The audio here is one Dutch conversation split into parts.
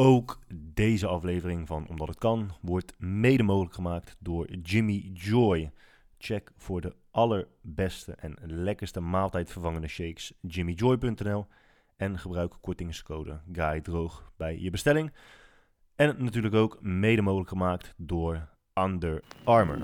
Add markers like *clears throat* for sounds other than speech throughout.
Ook deze aflevering van Omdat het kan wordt mede mogelijk gemaakt door Jimmy Joy. Check voor de allerbeste en lekkerste maaltijdvervangende shakes jimmyjoy.nl en gebruik kortingscode GUYDROOG bij je bestelling. En natuurlijk ook mede mogelijk gemaakt door Under Armour.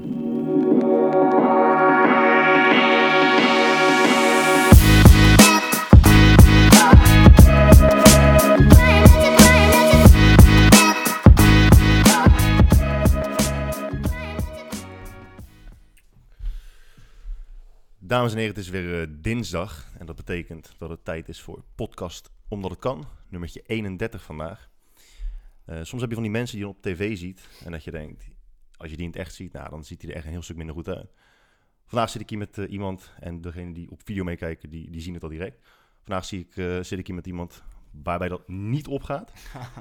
Dames en heren, het is weer eh, dinsdag en dat betekent dat het tijd is voor podcast Omdat het kan, nummertje 31 vandaag. Eh, soms heb je van die mensen die je op tv ziet en dat je denkt, als je die in het echt ziet, nou, dan ziet hij er echt een heel stuk minder goed uit. Vandaag zit ik hier met eh, iemand en degene die op video meekijken, die, die zien het al direct. Vandaag zie ik, zit ik hier met iemand waarbij dat niet opgaat.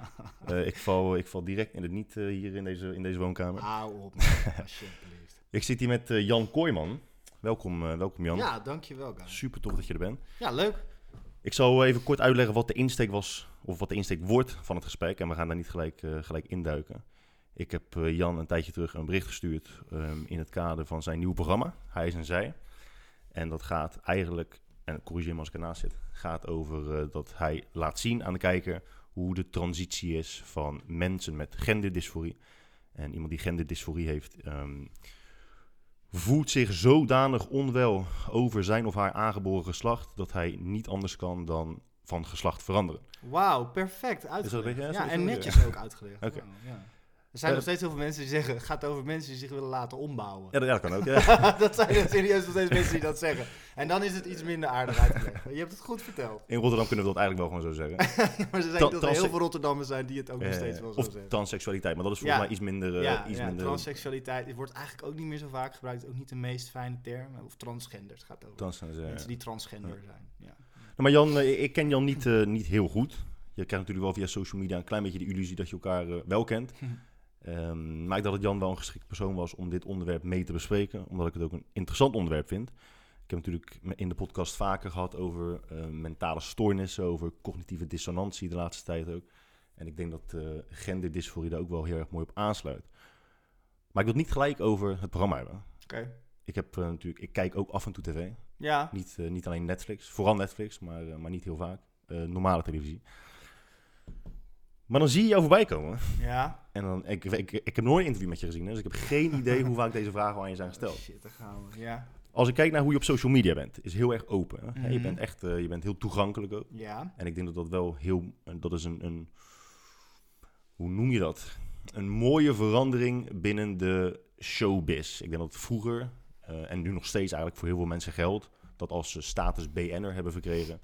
*laughs* Ik, val, ik val direct in het niet hier in deze, in deze woonkamer. Hou op, alsjeblieft. *laughs* Ik zit hier met Jan Kooijman. Welkom, eh, welkom Jan. Ja, dankjewel, Guy. Super tof dat je er bent. Ja, leuk. Ik zal even kort uitleggen wat de insteek was, of wat de insteek wordt van het gesprek. En we gaan daar niet gelijk, eh, gelijk induiken. Ik heb eh, Jan een tijdje terug een bericht gestuurd ehm, in het kader van zijn nieuwe programma, Hij is en Zij. En dat gaat eigenlijk, en corrigeer me als ik ernaast zit, gaat over dat hij laat zien aan de kijker hoe de transitie is van mensen met genderdysforie. En iemand die genderdysforie heeft, ehm, voelt zich zodanig onwel over zijn of haar aangeboren geslacht dat hij niet anders kan dan van geslacht veranderen. Wauw, perfect uitgelegd. een beetje- ja, en netjes *laughs* ook uitgelegd. Oké. Ja. Er zijn Eh, nog steeds heel veel mensen die zeggen, het gaat over mensen die zich willen laten ombouwen. Ja, dat, ja, dat kan ook. Ja. *laughs* dat zijn er serieus nog steeds mensen die dat zeggen. En dan is het iets minder aardig uitgelegd. Je hebt het goed verteld. In Rotterdam kunnen we dat eigenlijk wel gewoon zo zeggen. *laughs* maar er zijn Tra- toch trans- heel veel Rotterdammers zijn die het ook nog Eh, steeds wel zo of zeggen. transseksualiteit, maar dat is volgens mij iets minder... eh, ja, iets minder transseksualiteit het wordt eigenlijk ook niet meer zo vaak gebruikt. Ook niet de meest fijne term. Of transgender, het gaat over mensen die transgender zijn. Ja. Nou, maar Jan, ik ken Jan niet, niet heel goed. Je krijgt natuurlijk wel via social media een klein beetje de illusie dat je elkaar wel kent. *laughs* Ehm, maar ik dacht dat Jan wel een geschikt persoon was om dit onderwerp mee te bespreken, omdat ik het ook een interessant onderwerp vind. Ik heb natuurlijk in de podcast vaker gehad over eh, mentale stoornissen, over cognitieve dissonantie de laatste tijd ook. En ik denk dat eh genderdysforie daar ook wel heel erg mooi op aansluit. Maar ik wil het niet gelijk over het programma hebben. Oké. Ik, heb, eh, natuurlijk, ik kijk ook af en toe tv. Ja, Niet, niet alleen Netflix, vooral Netflix, maar, maar niet heel vaak. Normale televisie. Maar dan zie je jou voorbij komen. ja. En dan, ik, ik, ik heb nooit een interview met je gezien, hè, dus ik heb geen *laughs* idee hoe vaak deze vragen aan je zijn Oh, gesteld. shit, daar gaan we. Ja. Als ik kijk naar hoe je op social media bent, is heel erg open. Hè? Je Mhm. bent echt eh, je bent heel toegankelijk ook. Ja. En ik denk dat dat wel heel, eh, dat is een, een hoe noem je dat? Een mooie verandering binnen de showbiz. Ik denk dat vroeger, eh, en nu nog steeds eigenlijk voor heel veel mensen geldt, dat als ze status BN'er hebben verkregen,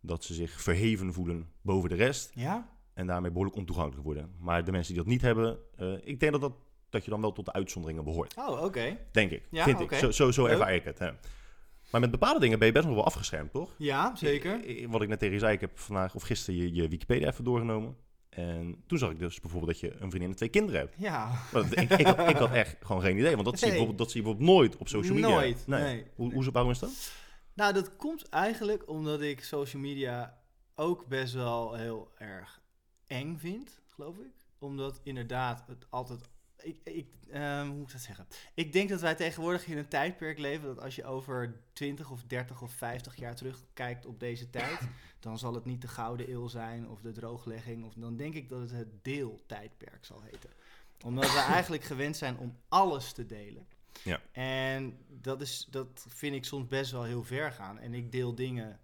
dat ze zich verheven voelen boven de rest Ja? En daarmee behoorlijk ontoegankelijk worden. Maar de mensen die dat niet hebben, eh, ik denk dat, dat, dat je dan wel tot de uitzonderingen behoort. Oh, oké. Denk ik. Ja, Vind ik. Zo, zo, zo ervaar ik het. Hè. Maar met bepaalde dingen ben je best nog wel afgeschermd, toch? Ja, zeker. Wat ik net tegen je zei, ik heb vandaag of gisteren je, je Wikipedia even doorgenomen. En toen zag ik dus bijvoorbeeld dat je een vriendin en twee kinderen hebt. Ja. Dat- ik, ik, had, ik had echt gewoon geen idee, want dat, zie je Nee. bijvoorbeeld, dat zie je bijvoorbeeld nooit op social media. Nooit, nee. Hoe, hoe, waarom is dat? Nou, dat komt eigenlijk omdat ik social media ook best wel heel erg eng vind, geloof ik. Omdat inderdaad het altijd... Ik, ik, ehm, hoe moet ik dat zeggen? Ik denk dat wij tegenwoordig in een tijdperk leven dat als je over 20 of 30 of 50 jaar terugkijkt op deze tijd, *laughs* dan zal het niet de gouden eeuw zijn of de drooglegging. Of dan denk ik dat het het deeltijdperk zal heten. Omdat we *laughs* eigenlijk gewend zijn om alles te delen. Ja. En dat, is, dat vind ik soms best wel heel ver gaan. En ik deel dingen,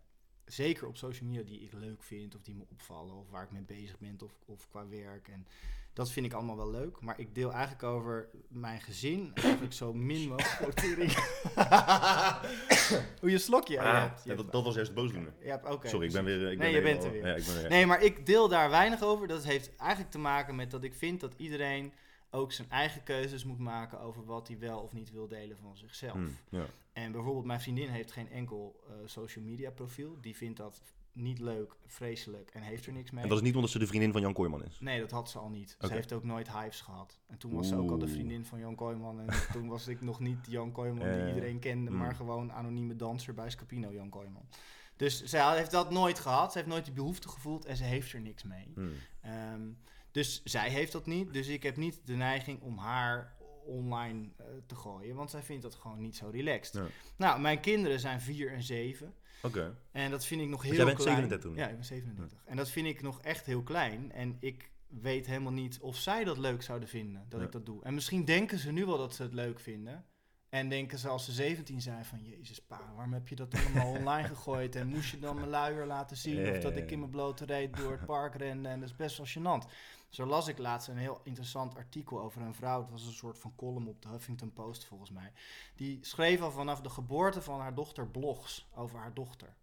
zeker op social media, die ik leuk vind of die me opvallen of waar ik mee bezig ben of, of qua werk. En dat vind ik allemaal wel leuk. Maar ik deel eigenlijk over mijn gezin eigenlijk zo min mogelijk. *laughs* *coughs* Hoe je slokje Ah, hebt. Je ja, hebt- dat, dat was juist de boosdoener. oké, Sorry, ik ben weer... Ik Nee, ben je bent er weer. Ja, ik ben weer. Nee, maar ik deel daar weinig over. Dat heeft eigenlijk te maken met dat ik vind dat iedereen ook zijn eigen keuzes moet maken over wat hij wel of niet wil delen van zichzelf. Hmm. En bijvoorbeeld mijn vriendin heeft geen enkel eh, social media profiel. Die vindt dat niet leuk, vreselijk en heeft er niks mee. En dat is niet omdat ze de vriendin van Jan Kooijman is. Nee, dat had ze al niet. Ze heeft ook nooit hives gehad. En toen was ze ook al de vriendin van Jan Kooijman. En *laughs* toen was ik nog niet Jan Kooijman Eh, die iedereen kende, mm. maar gewoon anonieme danser bij Scapino Jan Kooijman. Dus zij heeft dat nooit gehad. Ze heeft nooit die behoefte gevoeld en ze heeft er niks mee. Hmm. Ehm, dus zij heeft dat niet. Dus ik heb niet de neiging om haar online eh, te gooien. Want zij vindt dat gewoon niet zo relaxed. Ja. Nou, mijn kinderen zijn 4 en 7. Oké. En dat vind ik nog heel jij bent klein. 37 toen? Ja, ik ben 37. En dat vind ik nog echt heel klein. En ik weet helemaal niet of zij dat leuk zouden vinden dat Ja. ik dat doe. En misschien denken ze nu wel dat ze het leuk vinden. En denken ze als ze 17 zijn van... Jezus pa, waarom heb je dat allemaal *laughs* online gegooid? En moest je dan mijn luier laten zien? Of dat ik in mijn blote reet door het park rende. En dat is best wel gênant. Zo las ik laatst een heel interessant artikel over een vrouw. Het was een soort van column op de Huffington Post volgens mij. Die schreef al vanaf de geboorte van haar dochter blogs over haar dochter.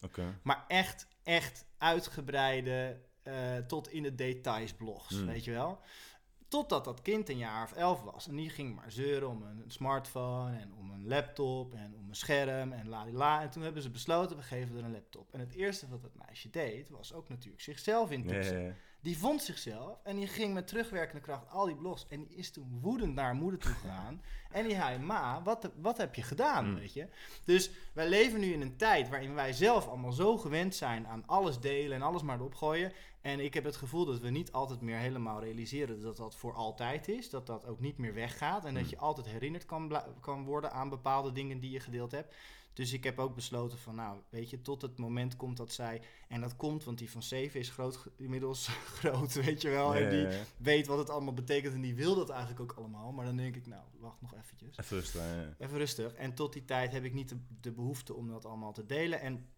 Maar echt, echt uitgebreide, eh, tot in de details blogs, Hmm. weet je wel. Totdat dat kind een jaar of elf was. En die ging maar zeuren om een smartphone en om een laptop en om een scherm en la la. En toen hebben ze besloten, we geven er een laptop. En het eerste wat het meisje deed, was ook natuurlijk zichzelf intoetsen. ja, ja. Die vond zichzelf en die ging met terugwerkende kracht al die blogs. En die is toen woedend naar haar moeder toe gegaan. *laughs* en die zei, ma, wat, wat heb je gedaan, Mm. weet je? Dus wij leven nu in een tijd waarin wij zelf allemaal zo gewend zijn aan alles delen en alles maar erop gooien. En ik heb het gevoel dat we niet altijd meer helemaal realiseren dat dat voor altijd is. Dat dat ook niet meer weggaat. En dat Mm. je altijd herinnerd kan, kan worden aan bepaalde dingen die je gedeeld hebt. Dus ik heb ook besloten van, nou, weet je, tot het moment komt dat zij... En dat komt, want die van zeven is groot, inmiddels *laughs* groot, weet je wel. En die weet wat het allemaal betekent en die wil dat eigenlijk ook allemaal. Maar dan denk ik, nou, wacht nog eventjes. Even rustig. ja. Even rustig. En tot die tijd heb ik niet de, de behoefte om dat allemaal te delen. En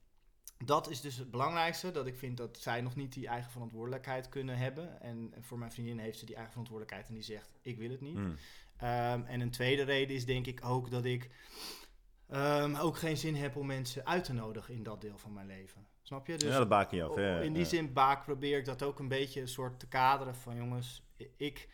dat is dus het belangrijkste. Dat ik vind dat zij nog niet die eigen verantwoordelijkheid kunnen hebben. En voor mijn vriendin heeft ze die eigen verantwoordelijkheid en die zegt, ik wil het niet. Hmm. Ehm, en een tweede reden is denk ik ook dat ik ehm, ook geen zin heb om mensen uit te nodigen in dat deel van mijn leven. Snap je? Dus ja, dat baken je af. ja, in die ja. zin baak probeer ik dat ook een beetje een soort te kaderen van jongens, ik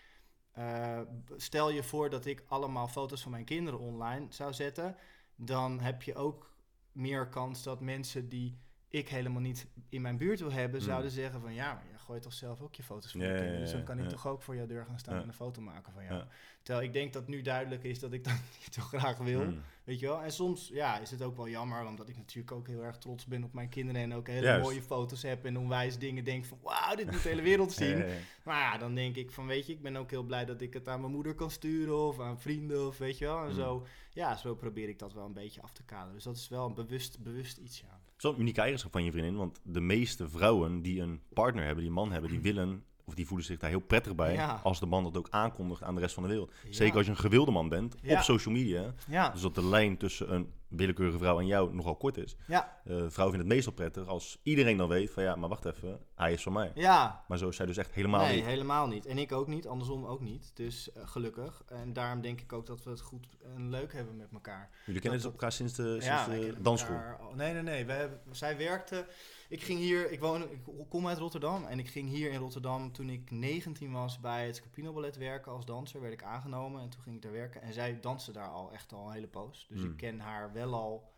eh, stel je voor dat ik allemaal foto's van mijn kinderen online zou zetten, dan heb je ook meer kans dat mensen die ik helemaal niet in mijn buurt wil hebben, Hmm. zouden zeggen van ja, maar je gooit toch zelf ook je foto's van je ja, kinderen, dus dan kan ik toch ook voor jouw deur gaan staan en een foto maken van jou. Terwijl ik denk dat nu duidelijk is dat ik dat *laughs* niet zo graag wil. Hmm. Weet je wel? En soms ja, is het ook wel jammer, omdat ik natuurlijk ook heel erg trots ben op mijn kinderen en ook hele Juist. mooie foto's heb en onwijs dingen denk van wauw, dit moet de hele wereld zien. *laughs* Ja, ja, ja. Maar ja, dan denk ik van weet je, ik ben ook heel blij dat ik het aan mijn moeder kan sturen of aan vrienden of weet je wel. En Mm. zo, ja, zo probeer ik dat wel een beetje af te kaderen. Dus dat is wel een bewust, bewust iets, ja. Een unieke eigenschap van je vriendin, want de meeste vrouwen die een partner hebben, die een man hebben, die willen of die voelen zich daar heel prettig bij Ja. als de man dat ook aankondigt aan de rest van de wereld. Ja. Zeker als je een gewilde man bent Ja. op social media, dus dat de lijn tussen een willekeurige vrouw en jou nogal kort is. ja, Eh vrouwen vinden het meestal prettig als iedereen dan weet van ja, maar wacht even, hij is van mij. ja. Maar zo is zij dus echt helemaal nee, niet. helemaal niet. En ik ook niet, andersom ook niet. Dus eh, gelukkig. En daarom denk ik ook dat we het goed en leuk hebben met elkaar. Jullie kennen dat- dus elkaar sinds de, sinds de dansschool. elkaar nee, nee, nee. We hebben, zij werkte. Ik ging hier, ik woon, ik kom uit Rotterdam. En ik ging hier in Rotterdam toen ik 19 was bij het Scapino Ballet werken als danser. Werd ik aangenomen en toen ging ik daar werken. En zij danste daar al echt al een hele poos. Dus Hmm. ik ken haar wel al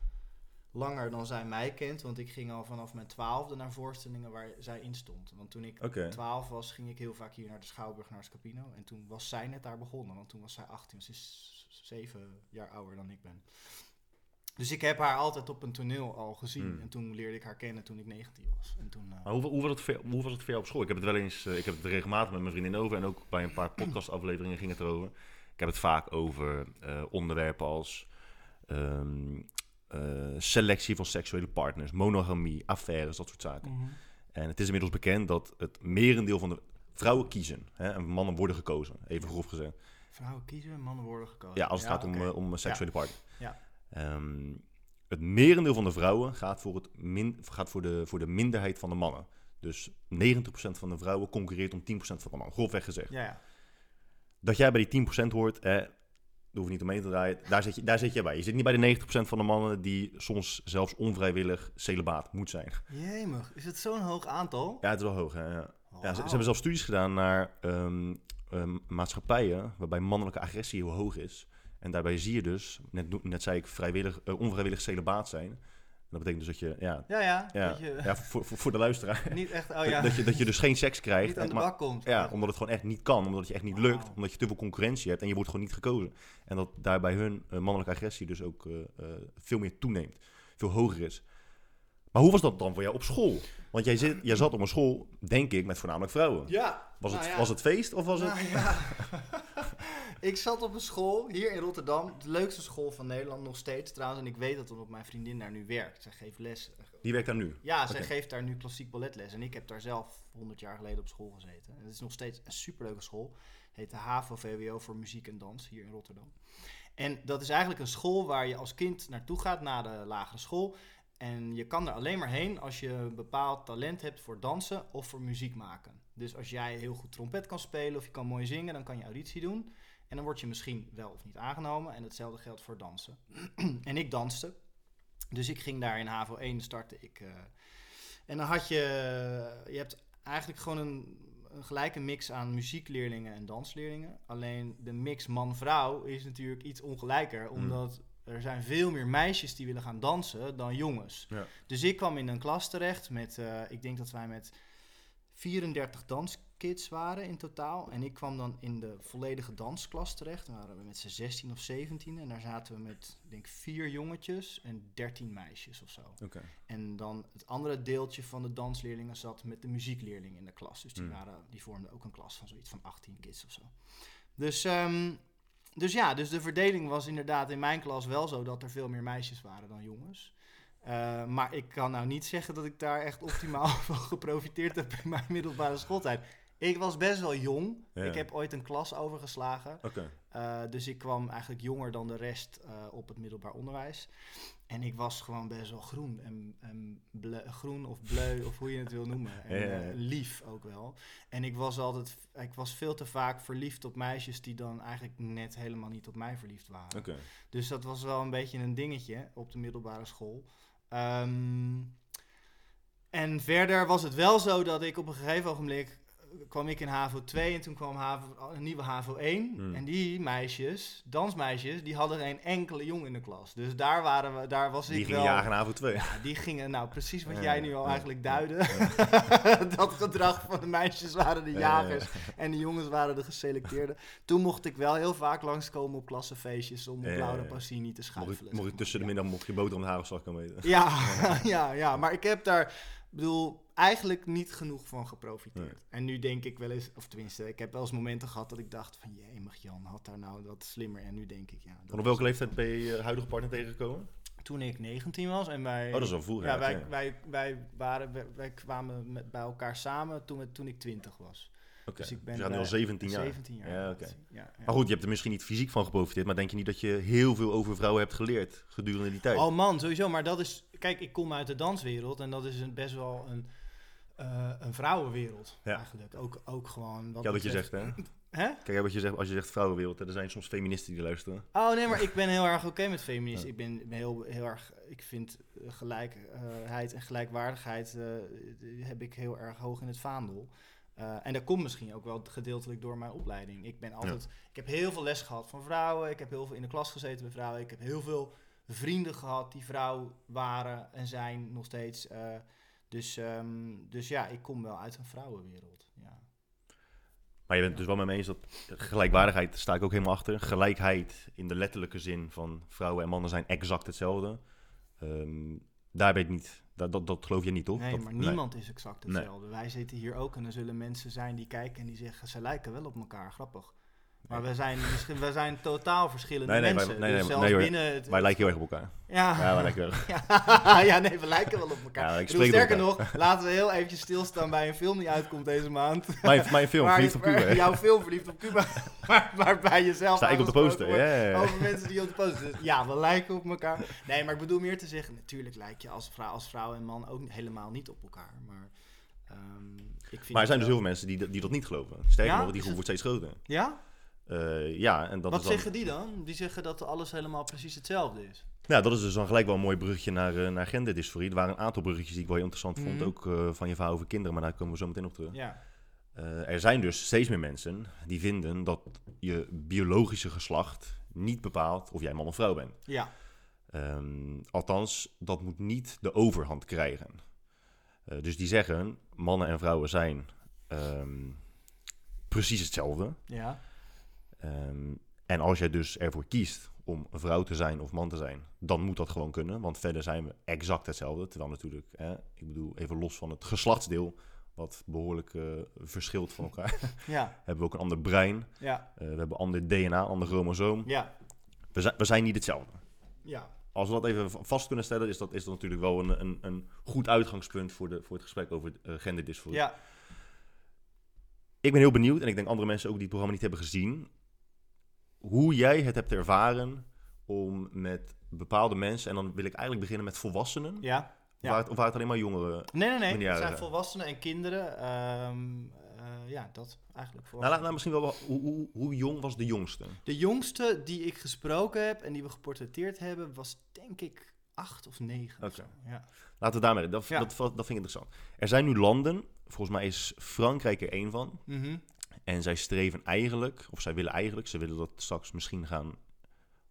langer dan zij mij kent. Want ik ging al vanaf mijn twaalfde naar voorstellingen waar zij in stond. Want toen ik Oké. 12 was, ging ik heel vaak hier naar de Schouwburg, naar Scapino. En toen was zij net daar begonnen, want toen was zij 18. Ze is zeven jaar ouder dan ik ben. Dus ik heb haar altijd op een toneel al gezien. Hmm. En toen leerde ik haar kennen toen ik 19 was. En toen, eh, Maar hoe, hoe, was het voor, hoe was het op school? Ik heb het wel eens, eh, ik heb het regelmatig met mijn vriendin over en ook bij een paar *clears throat* podcastafleveringen ging het erover. Ik heb het vaak over eh, onderwerpen als ehm, eh, selectie van seksuele partners, monogamie, affaires, dat soort zaken. mhm. En het is inmiddels bekend dat het merendeel van de vrouwen kiezen hè, en mannen worden gekozen, even grof gezegd. Vrouwen kiezen, mannen worden gekozen. Ja, als het gaat om, om seksuele partner. Ja. Ehm, het merendeel van de vrouwen gaat, voor, het min, gaat voor, de, voor de minderheid van de mannen. Dus 90% van de vrouwen concurreert om 10% van de mannen. Grofweg gezegd. Ja, ja. Dat jij bij die 10% hoort, eh, daar hoef je niet omheen te draaien. Daar zit, je, daar zit je bij. Je zit niet bij de 90% van de mannen die soms zelfs onvrijwillig celibaat moet zijn. Jemig, is het zo'n hoog aantal? Ja, het is wel hoog. Hè? Ja. Ja, ze, hebben zelfs studies gedaan naar ehm, ehm, maatschappijen waarbij mannelijke agressie heel hoog is. En daarbij zie je dus, net, net zei ik, vrijwillig, eh, onvrijwillig celibaat zijn. En dat betekent dus dat je, ja, Ja, ja. ja, Dat je ja voor, voor, voor de luisteraar, *laughs* niet echt, oh ja, dat, je, dat je dus geen seks krijgt. niet aan de maar- bak komt. ja, omdat het gewoon echt niet kan, omdat het je echt niet lukt, omdat je te veel concurrentie hebt en je wordt gewoon niet gekozen. En dat daarbij hun eh, mannelijke agressie dus ook eh, veel meer toeneemt, veel hoger is. Maar hoe was dat dan voor jou op school? Want jij, zit, jij zat op een school, denk ik, met voornamelijk vrouwen. Ja. Was, het, nou was het feest of was het... Nou ja. *laughs* ik zat op een school hier in Rotterdam. De leukste school van Nederland nog steeds trouwens. En ik weet dat omdat mijn vriendin daar nu werkt. Zij geeft les. Die werkt daar nu? Ja, zij geeft daar nu klassiek balletles. En ik heb daar zelf 100 jaar geleden op school gezeten. En het is nog steeds een superleuke school. Heet de HAVO-VWO voor muziek en dans hier in Rotterdam. En dat is eigenlijk een school waar je als kind naartoe gaat na de lagere school. En je kan er alleen maar heen als je een bepaald talent hebt voor dansen of voor muziek maken. Dus als jij heel goed trompet kan spelen of je kan mooi zingen, dan kan je auditie doen. En dan word je misschien wel of niet aangenomen. En hetzelfde geldt voor dansen. *clears throat* en ik danste. Dus ik ging daar in HAVO 1 starten. Ik, eh, en dan had je, je hebt eigenlijk gewoon een, een gelijke mix aan muziekleerlingen en dansleerlingen. Alleen de mix man-vrouw is natuurlijk iets ongelijker, Hmm. omdat er zijn veel meer meisjes die willen gaan dansen dan jongens. Ja. Dus ik kwam in een klas terecht met, eh, ik denk dat wij met 34 danskids waren in totaal. En ik kwam dan in de volledige dansklas terecht. Dan waren we met z'n 16 of 17 en daar zaten we met, ik denk, vier jongetjes en 13 meisjes of zo. En dan het andere deeltje van de dansleerlingen zat met de muziekleerlingen in de klas. Dus die, Hmm. waren, die vormden ook een klas van zoiets van 18 kids of zo. Dus, ehm, dus ja, dus de verdeling was inderdaad in mijn klas wel zo dat er veel meer meisjes waren dan jongens. Eh, maar ik kan nou niet zeggen dat ik daar echt optimaal *laughs* van geprofiteerd heb in mijn middelbare schooltijd. Ik was best wel jong. Ja. Ik heb ooit een klas overgeslagen. Uh, dus ik kwam eigenlijk jonger dan de rest uh, op het middelbaar onderwijs. En ik was gewoon best wel groen. En, en ble, groen of bleu, of hoe je het wil noemen. *laughs* En Ja, ja, ja. uh, lief ook wel. En ik was altijd, ik was veel te vaak verliefd op meisjes die dan eigenlijk net helemaal niet op mij verliefd waren. Dus dat was wel een beetje een dingetje op de middelbare school. Ehm, en verder was het wel zo dat ik op een gegeven ogenblik eh, kwam ik in HAVO 2 en toen kwam HAVO, een nieuwe HAVO 1. Hmm. En die meisjes, dansmeisjes, die hadden geen enkele jong in de klas. Dus daar, waren we, daar was Die ik wel... jagen naar avond 2. Ja, die gingen, nou precies wat Ja, jij nu al ja, eigenlijk duidde. *laughs* dat gedrag van de meisjes waren de Ja, jagers en de jongens waren de geselecteerden. Toen mocht ik wel heel vaak langskomen op klassefeestjes om op Laura. Passini te schuifelen. mocht je tussen de middag mocht je boter om de hagelslag komen eten. Ja, *laughs* *laughs* ja, ja, maar ik heb daar, ik bedoel, eigenlijk niet genoeg van geprofiteerd. Nee. En nu denk ik wel eens, of tenminste, ik heb wel eens momenten gehad dat ik dacht van, jemig Jan, had daar nou wat slimmer. En nu denk ik, ja. dat Want op welke leeftijd ben je je huidige partner tegengekomen? Toen ik 19 was en wij... Oh, dat is al vroeger. Ja, wij, wij, wij, waren, wij, wij kwamen met, bij elkaar samen toen, we- toen ik 20 was. Oké. Dus ik ben Dus gaat nu al bij- 17 jaar. 17 jaar. Ja, ja. Maar goed, je hebt er misschien niet fysiek van geprofiteerd, maar denk je niet dat je heel veel over vrouwen hebt geleerd gedurende die tijd? Oh man, sowieso. Maar dat is... Kijk, ik kom uit de danswereld en dat is een, best wel een, eh, een vrouwenwereld Ja. eigenlijk. Ook, ook gewoon... Wat ja, wat je zegt, hè? *laughs* Hè? Kijk, wat je zegt, als je zegt vrouwenwereld, hè, er zijn soms feministen die luisteren. Oh nee, maar ik ben heel erg oké met feminisme. Ja. Ik ben ben heel, heel erg... Ik vind eh, gelijkheid en gelijkwaardigheid eh, heb ik heel erg hoog in het vaandel. En dat komt misschien ook wel gedeeltelijk door mijn opleiding. Ik ben altijd... Ik heb heel veel les gehad van vrouwen. Ik heb heel veel in de klas gezeten met vrouwen. Ik heb heel veel vrienden gehad die vrouw waren en zijn nog steeds. Dus, ehm, dus ja, ik kom wel uit een vrouwenwereld. Ja. Maar je bent dus wel met me eens dat gelijkwaardigheid, sta ik ook helemaal achter. Gelijkheid in de letterlijke zin van vrouwen en mannen zijn exact hetzelfde. Ehm, daar ben ik niet, dat, dat, dat geloof je niet, toch? Nee, Dat- maar niemand is exact Nee. hetzelfde. Wij zitten hier ook en er zullen mensen zijn die kijken en die zeggen ze lijken wel op elkaar. Grappig. Maar we zijn, misschien, we zijn totaal verschillende Nee, nee, mensen. nee, nee, dus nee, zelfs hoor. binnen het... Wij lijken heel erg op elkaar. Ja, Ja, wij lijken erg. *laughs* ja, *laughs* ja, nee, we lijken wel op elkaar. Ja, ik bedoel, sterker nog, laten we heel eventjes stilstaan bij een film die uitkomt deze maand. *laughs* Mijn, mijn film, Waar Verliefd op Cuba. waar? Jouw film Verliefd op Cuba, waar, waarbij je zelf Sta ik op de poster, ja. Over mensen die op de poster zitten. Ja, we lijken op elkaar. Nee, maar ik bedoel meer te zeggen, natuurlijk lijk je als vrouw, als vrouw en man ook helemaal niet op elkaar. Maar, ehm, ik vind Maar er zijn dus heel wel- veel mensen die, dat- die dat niet geloven. Sterker nog, die groep wordt steeds groter. Ja? Eh, ja, en dat Wat is dan, zeggen die dan? Die zeggen dat alles helemaal precies hetzelfde is. Nou, dat is dus dan gelijk wel een mooi bruggetje naar, eh, naar genderdysforie. Er waren een aantal bruggetjes die ik wel heel interessant vond. Mhm. Ook eh, van je verhaal over kinderen, maar daar komen we zo meteen op terug. Ja. Er zijn dus steeds meer mensen die vinden dat je biologische geslacht niet bepaalt of jij man of vrouw bent. Ja. Ehm, althans, dat moet niet de overhand krijgen. Dus die zeggen, mannen en vrouwen zijn ehm, precies hetzelfde. Ja. Ehm, En als jij dus ervoor kiest om vrouw te zijn of man te zijn, dan moet dat gewoon kunnen. Want verder zijn we exact hetzelfde. Terwijl natuurlijk, hè, ik bedoel, even los van het geslachtsdeel, wat behoorlijk eh, verschilt van elkaar, *laughs* Ja, *laughs* hebben we ook een ander brein. ja, Eh, we hebben ander DNA, ander chromosoom. ja, We zijn, we zijn niet hetzelfde. ja. Als we dat even vast kunnen stellen, is dat, is dat natuurlijk wel een, een, een goed uitgangspunt voor, de, voor het gesprek over uh, genderdysforie. Ja, Ik ben heel benieuwd, en ik denk andere mensen ook die het programma niet hebben gezien, hoe jij het hebt ervaren om met bepaalde mensen, en dan wil ik eigenlijk beginnen met volwassenen, ja. Ja. waar, het, of waar het alleen maar jongeren... Nee, nee, nee. Het zijn volwassenen en kinderen. Ehm, eh, ja, dat eigenlijk Nou, laat- volwassenen. nou, misschien wel, hoe, hoe, hoe jong was de jongste? De jongste die ik gesproken heb en die we geportretteerd hebben, was denk ik acht of negen. Oké. Ja. Laten we daarmee, dat, Ja. dat, dat, vind ik interessant. Er zijn nu landen, volgens mij is Frankrijk er één van, Mhm. En zij streven eigenlijk, of zij willen eigenlijk, ze willen dat straks misschien gaan.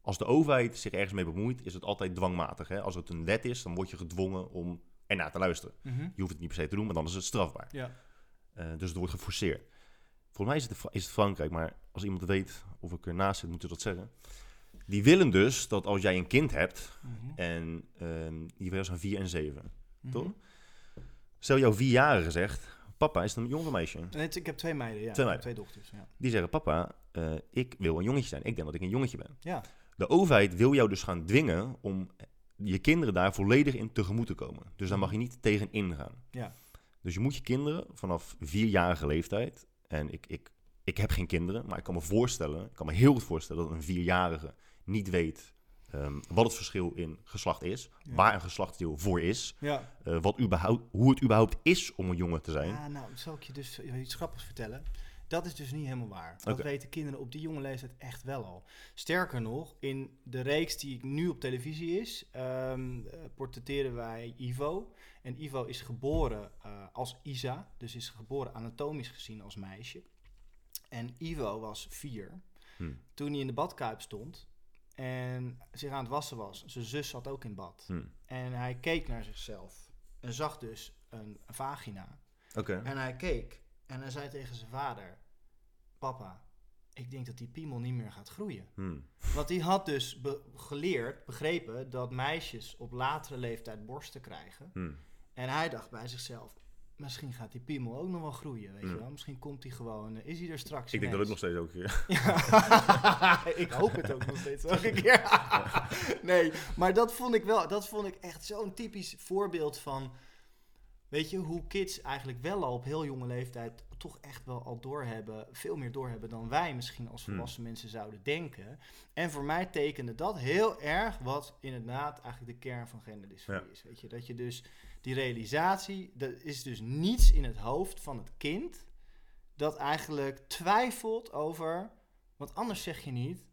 Als de overheid zich ergens mee bemoeit, is het altijd dwangmatig. Hè? Als het een wet is, dan word je gedwongen om ernaar te luisteren. Mhm. Je hoeft het niet per se te doen, maar dan is het strafbaar. Ja. Eh, dus het wordt geforceerd. Volgens mij is het, is het Frankrijk, maar als iemand weet of ik ernaast zit, moet je dat zeggen. Die willen dus dat als jij een kind hebt, Mhm. en ehm die zijn 4 en 7, Mhm. toch? Stel jouw vierjarige zegt, papa, is een jong meisje? Nee, ik heb twee meiden, ja. Twee meiden. Twee dochters, ja. Die zeggen, papa, eh, ik wil een jongetje zijn. Ik denk dat ik een jongetje ben. Ja, De overheid wil jou dus gaan dwingen om je kinderen daar volledig in tegemoet te komen. Dus daar mag je niet tegen ingaan. Ja. Dus je moet je kinderen vanaf vierjarige leeftijd... en ik, ik, ik heb geen kinderen, maar ik kan me voorstellen... ik kan me heel goed voorstellen dat een vierjarige niet weet... ehm, wat het verschil in geslacht is, Ja. waar een geslachtsdeel voor is, ja. eh, wat überhaupt, hoe het überhaupt is om een jongen te zijn. Ja, nou, zal ik je dus iets grappigs vertellen. Dat is dus niet helemaal waar. Dat weten kinderen op die jonge leeftijd echt wel al. Sterker nog, in de reeks die nu op televisie is, ehm eh, portretteren wij Ivo. En Ivo is geboren eh, als Isa, dus is geboren anatomisch gezien als meisje. En Ivo was vier Hm. toen hij in de badkuip stond en zich aan het wassen was. Zijn zus zat ook in bad. Hm. En hij keek naar zichzelf en zag dus een vagina. En hij keek en hij zei tegen zijn vader: Papa, ik denk dat die piemel niet meer gaat groeien. Hm. Want hij had dus be- geleerd, begrepen, dat meisjes op latere leeftijd borsten krijgen. Hm. En hij dacht bij zichzelf: Misschien gaat die piemel ook nog wel groeien, weet Mm. je wel. Misschien komt hij gewoon, eh, is hij er straks Ik denk dat ik nog steeds ook... Ja. *laughs* *laughs* ik hoop het ook nog steeds elke keer. *laughs* nee, maar dat vond ik wel, dat vond ik echt zo'n typisch voorbeeld van, weet je, hoe kids eigenlijk wel al op heel jonge leeftijd toch echt wel al doorhebben, veel meer doorhebben dan wij misschien als Hmm. volwassen mensen zouden denken. En voor mij tekende dat heel erg wat inderdaad eigenlijk de kern van genderdysforie Ja. is. Weet je, dat je dus die realisatie, er is dus niets in het hoofd van het kind dat eigenlijk twijfelt over, want anders zeg je niet,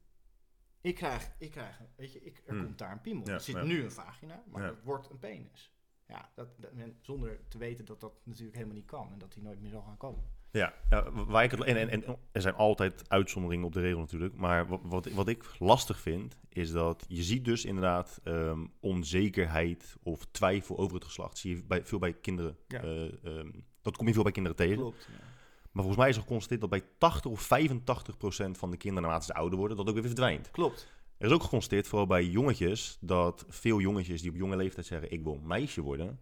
ik krijg, ik krijg, weet je, ik, er Hmm. komt daar een piemel. Ja, er zit ja. nu een vagina, maar het wordt een penis. Ja, dat, dat, zonder te weten dat dat natuurlijk helemaal niet kan en dat die nooit meer zal gaan komen. Ja, ja, waar ik het, en, en, en er zijn altijd uitzonderingen op de regel natuurlijk. Maar wat, wat, wat ik lastig vind, is dat je ziet dus inderdaad ehm, onzekerheid of twijfel over het geslacht. Zie je bij, veel bij kinderen. Ja. eh, ehm, dat kom je veel bij kinderen tegen. Klopt. Maar volgens mij is er geconstateerd dat bij 80 of 85 procent van de kinderen, naarmate ze ouder worden, dat ook weer verdwijnt. Klopt. Er is ook geconstateerd, vooral bij jongetjes, dat veel jongetjes die op jonge leeftijd zeggen: Ik wil meisje worden.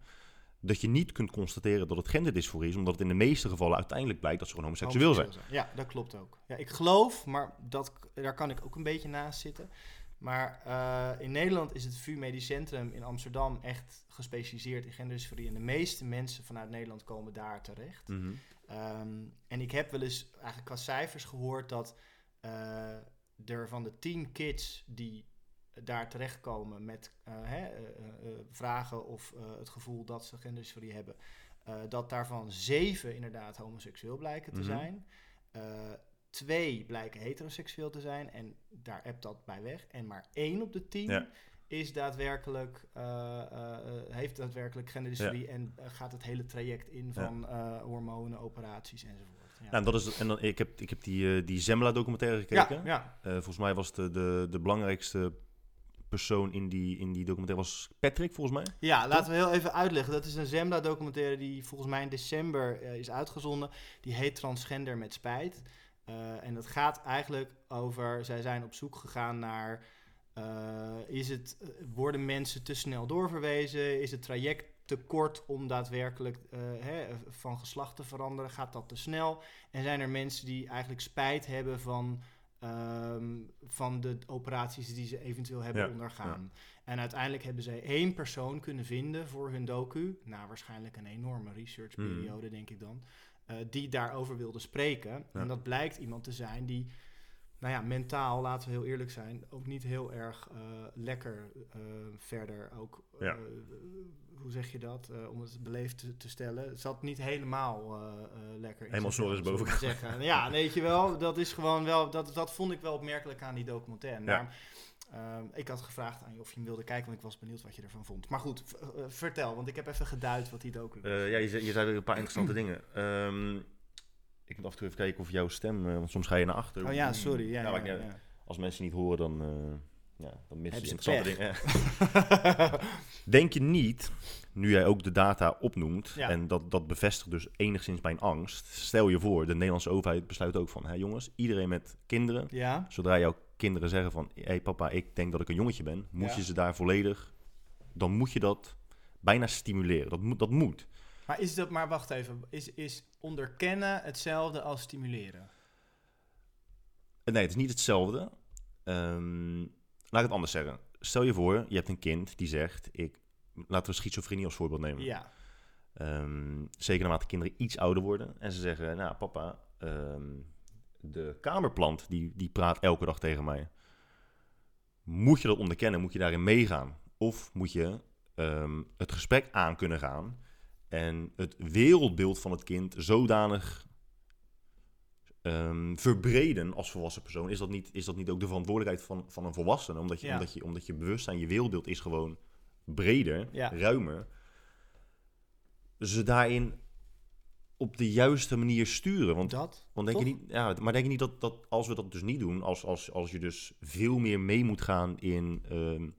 Dat je niet kunt constateren dat het genderdysforie is, omdat het in de meeste gevallen uiteindelijk blijkt dat ze gewoon homoseksueel zijn. Ja, dat klopt ook. Ja, ik geloof, maar dat, daar kan ik ook een beetje naast zitten. Maar eh, in Nederland is het VU Medisch Centrum in Amsterdam echt gespecialiseerd in genderdysforie. En de meeste mensen vanuit Nederland komen daar terecht. Mhm. Ehm, en ik heb wel eens eigenlijk qua cijfers gehoord dat eh, er van de 10 kids die daar terechtkomen met eh, hè, eh, eh, vragen of het gevoel dat ze genderdysforie hebben, dat daarvan zeven inderdaad homoseksueel blijken te Mhm. zijn. Twee blijken heteroseksueel te zijn en daar hebt dat bij weg. En maar één op de tien Ja. is daadwerkelijk, heeft daadwerkelijk genderdysforie en gaat het hele traject in van hormonen, operaties enzovoort. Ja. Nou, en dat is, en dan, ik heb, ik heb die, die Zembla-documentaire gekeken. ja, ja. Eh, volgens mij was de, de, de belangrijkste persoon in die, in die documentaire was Patrick, volgens mij. ja, laten we heel even uitleggen. Dat is een Zembla-documentaire die volgens mij in december eh, is uitgezonden. Die heet Transgender met Spijt. Eh, en dat gaat eigenlijk over, zij zijn op zoek gegaan naar, eh, is het, worden mensen te snel doorverwezen? Is het traject te kort om daadwerkelijk hè, van geslacht te veranderen? Gaat dat te snel? En zijn er mensen die eigenlijk spijt hebben van, ehm, van de operaties die ze eventueel hebben Ja, ondergaan? En uiteindelijk hebben zij één persoon kunnen vinden voor hun docu. Na waarschijnlijk een enorme researchperiode, denk ik dan. eh, die daarover wilde spreken. Ja. En dat blijkt iemand te zijn die, nou ja, mentaal, laten we heel eerlijk zijn, ook niet heel erg eh, lekker eh, verder ook. eh, hoe zeg je dat? Om het beleefd te, te stellen. Het zat niet helemaal lekker. in Helemaal we maar zeggen. Ja, weet je wel. Dat is gewoon wel. Dat, dat vond ik wel opmerkelijk aan die documentaire. Ja. Daarom, ik had gevraagd aan je of je hem wilde kijken, want ik was benieuwd wat je ervan vond. Maar goed, vertel, want ik heb even geduid wat die docu was. Eh, ja, je, zei- je zei weer een paar interessante dingen. Ehm, ik moet af en toe even kijken of jouw stem, eh, want soms ga je naar achter. oh ja, sorry. Ja, Nou, ja, ja. Als mensen niet horen, dan, eh ja, dan missen ze interessante dingen. *laughs* Denk je niet, nu jij ook de data opnoemt, en dat, dat bevestigt dus enigszins mijn angst. Stel je voor, de Nederlandse overheid besluit ook van, hé jongens, iedereen met kinderen, zodra jouw kinderen zeggen van, hé hey papa, ik denk dat ik een jongetje ben, moet je ze daar volledig, dan moet je dat bijna stimuleren. Dat moet. Dat moet. Maar is dat, maar wacht even, is, is onderkennen hetzelfde als stimuleren? Eh, Nee, het is niet hetzelfde. Ehm, laat ik het anders zeggen. Stel je voor, je hebt een kind die zegt, ik, laten we schizofrenie als voorbeeld nemen. Ja, Ehm, zeker naarmate kinderen iets ouder worden. En ze zeggen, nou papa, ehm, de kamerplant die, die praat elke dag tegen mij. Moet je dat onderkennen? Moet je daarin meegaan? Of moet je het gesprek aan kunnen gaan en het wereldbeeld van het kind zodanig ehm, verbreden als volwassen persoon? Is dat niet, is dat niet ook de verantwoordelijkheid van, van een volwassene? Omdat je, Ja. omdat, je, omdat je bewustzijn, je wereldbeeld is gewoon breder, Ja. ruimer. Ze daarin op de juiste manier sturen. Want dat. want denk je niet, ja, maar denk je niet dat, dat als we dat dus niet doen, als, als, als je dus veel meer mee moet gaan in ehm,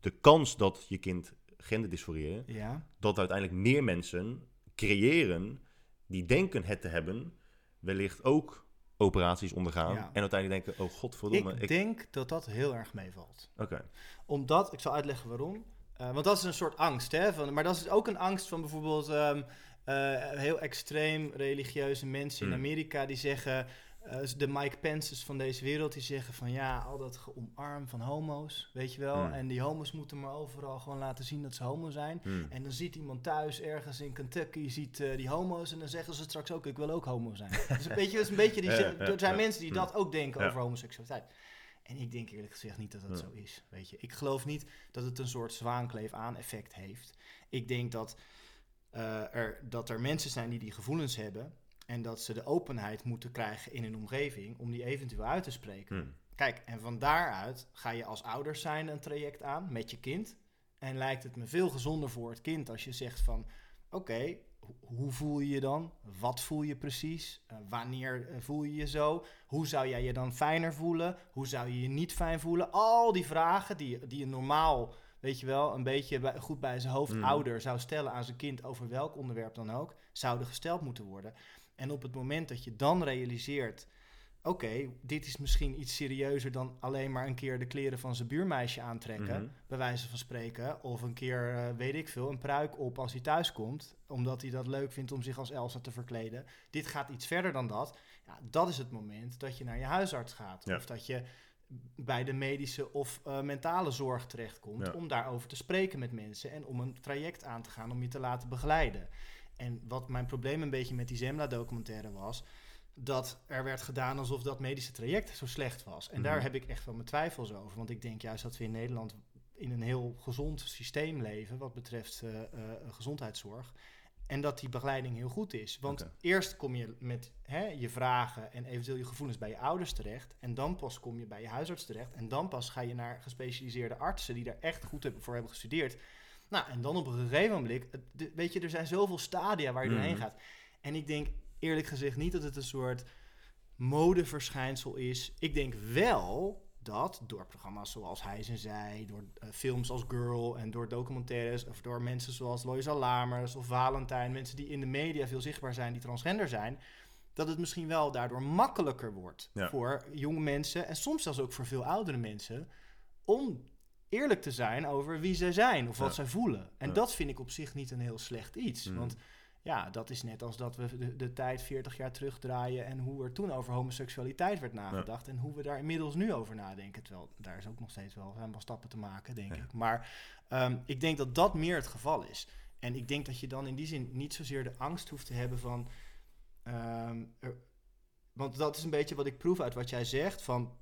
de kans dat je kind genderdysforie Ja, dat uiteindelijk meer mensen creëren die denken het te hebben, wellicht ook operaties ondergaan Ja. en uiteindelijk denken, oh godverdomme, ik, ik... denk dat dat heel erg meevalt. Oké, Omdat, ik zal uitleggen waarom. Eh, want dat is een soort angst, hè? Van, maar dat is ook een angst van bijvoorbeeld ehm, eh, heel extreem religieuze mensen in Hmm. Amerika die zeggen, eh, de Mike Pence's van deze wereld, die zeggen van ja, al dat geomarm van homo's, weet je wel. Hmm. En die homo's moeten maar overal gewoon laten zien dat ze homo zijn. Hmm. En dan ziet iemand thuis ergens in Kentucky ziet eh, die homo's en dan zeggen ze straks ook ik wil ook homo zijn. dus een *laughs* beetje, dat is een beetje die, Ja, er zijn ja. mensen die Hmm. dat ook denken over homoseksualiteit. En ik denk eerlijk gezegd niet dat dat zo is. Weet je, ik geloof niet dat het een soort zwaankleef-aan-effect heeft. Ik denk dat, eh, er, dat er mensen zijn die die gevoelens hebben en dat ze de openheid moeten krijgen in hun omgeving om die eventueel uit te spreken. Hmm. Kijk, en van daaruit ga je als ouders zijn een traject aan met je kind. En lijkt het me veel gezonder voor het kind als je zegt van... Oké, ho- hoe voel je je dan? Wat voel je precies? Eh, wanneer eh, voel je je zo? Hoe zou jij je dan fijner voelen? Hoe zou je je niet fijn voelen? Al die vragen die, die je normaal, weet je wel, een beetje bij- goed bij zijn hoofd Mm. ouder zou stellen aan zijn kind over welk onderwerp dan ook, zouden gesteld moeten worden. En op het moment dat je dan realiseert oké, dit is misschien iets serieuzer dan alleen maar een keer de kleren van zijn buurmeisje aantrekken, Mhm. bij wijze van spreken. Of een keer, eh, weet ik veel, een pruik op als hij thuis komt, omdat hij dat leuk vindt om zich als Elsa te verkleden. Dit gaat iets verder dan dat. Ja, dat is het moment dat je naar je huisarts gaat. Ja. Of dat je bij de medische of eh, mentale zorg terechtkomt Ja. om daarover te spreken met mensen en om een traject aan te gaan om je te laten begeleiden. En wat mijn probleem een beetje met die Zembla-documentaire was, dat er werd gedaan alsof dat medische traject zo slecht was. En daar Mhm. heb ik echt wel mijn twijfels over. Want ik denk juist dat we in Nederland in een heel gezond systeem leven wat betreft eh, eh, gezondheidszorg. En dat die begeleiding heel goed is. Want eerst kom je met hè, je vragen en eventueel je gevoelens bij je ouders terecht. En dan pas kom je bij je huisarts terecht. En dan pas ga je naar gespecialiseerde artsen die daar echt goed voor hebben gestudeerd. Nou, en dan op een gegeven moment, weet je, er zijn zoveel stadia waar je Mhm. doorheen gaat. En ik denk eerlijk gezegd niet dat het een soort modeverschijnsel is. Ik denk wel dat door programma's zoals Hij en Zij, door eh, films als Girl en door documentaires of door mensen zoals Loisa Lamers of Valentijn, mensen die in de media veel zichtbaar zijn, die transgender zijn, dat het misschien wel daardoor makkelijker wordt Ja. voor jonge mensen en soms zelfs ook voor veel oudere mensen om eerlijk te zijn over wie zij zijn of wat Ja. zij voelen. En Ja. dat vind ik op zich niet een heel slecht iets. Mhm. Want ja, dat is net als dat we de, de tijd 40 jaar terugdraaien en hoe er toen over homoseksualiteit werd nagedacht en hoe we daar inmiddels nu over nadenken. Terwijl daar is ook nog steeds wel, zijn wel stappen te maken, denk ik. Maar ehm, ik denk dat dat meer het geval is. En ik denk dat je dan in die zin niet zozeer de angst hoeft te hebben van. ehm, er- want dat is een beetje wat ik proef uit wat jij zegt. Van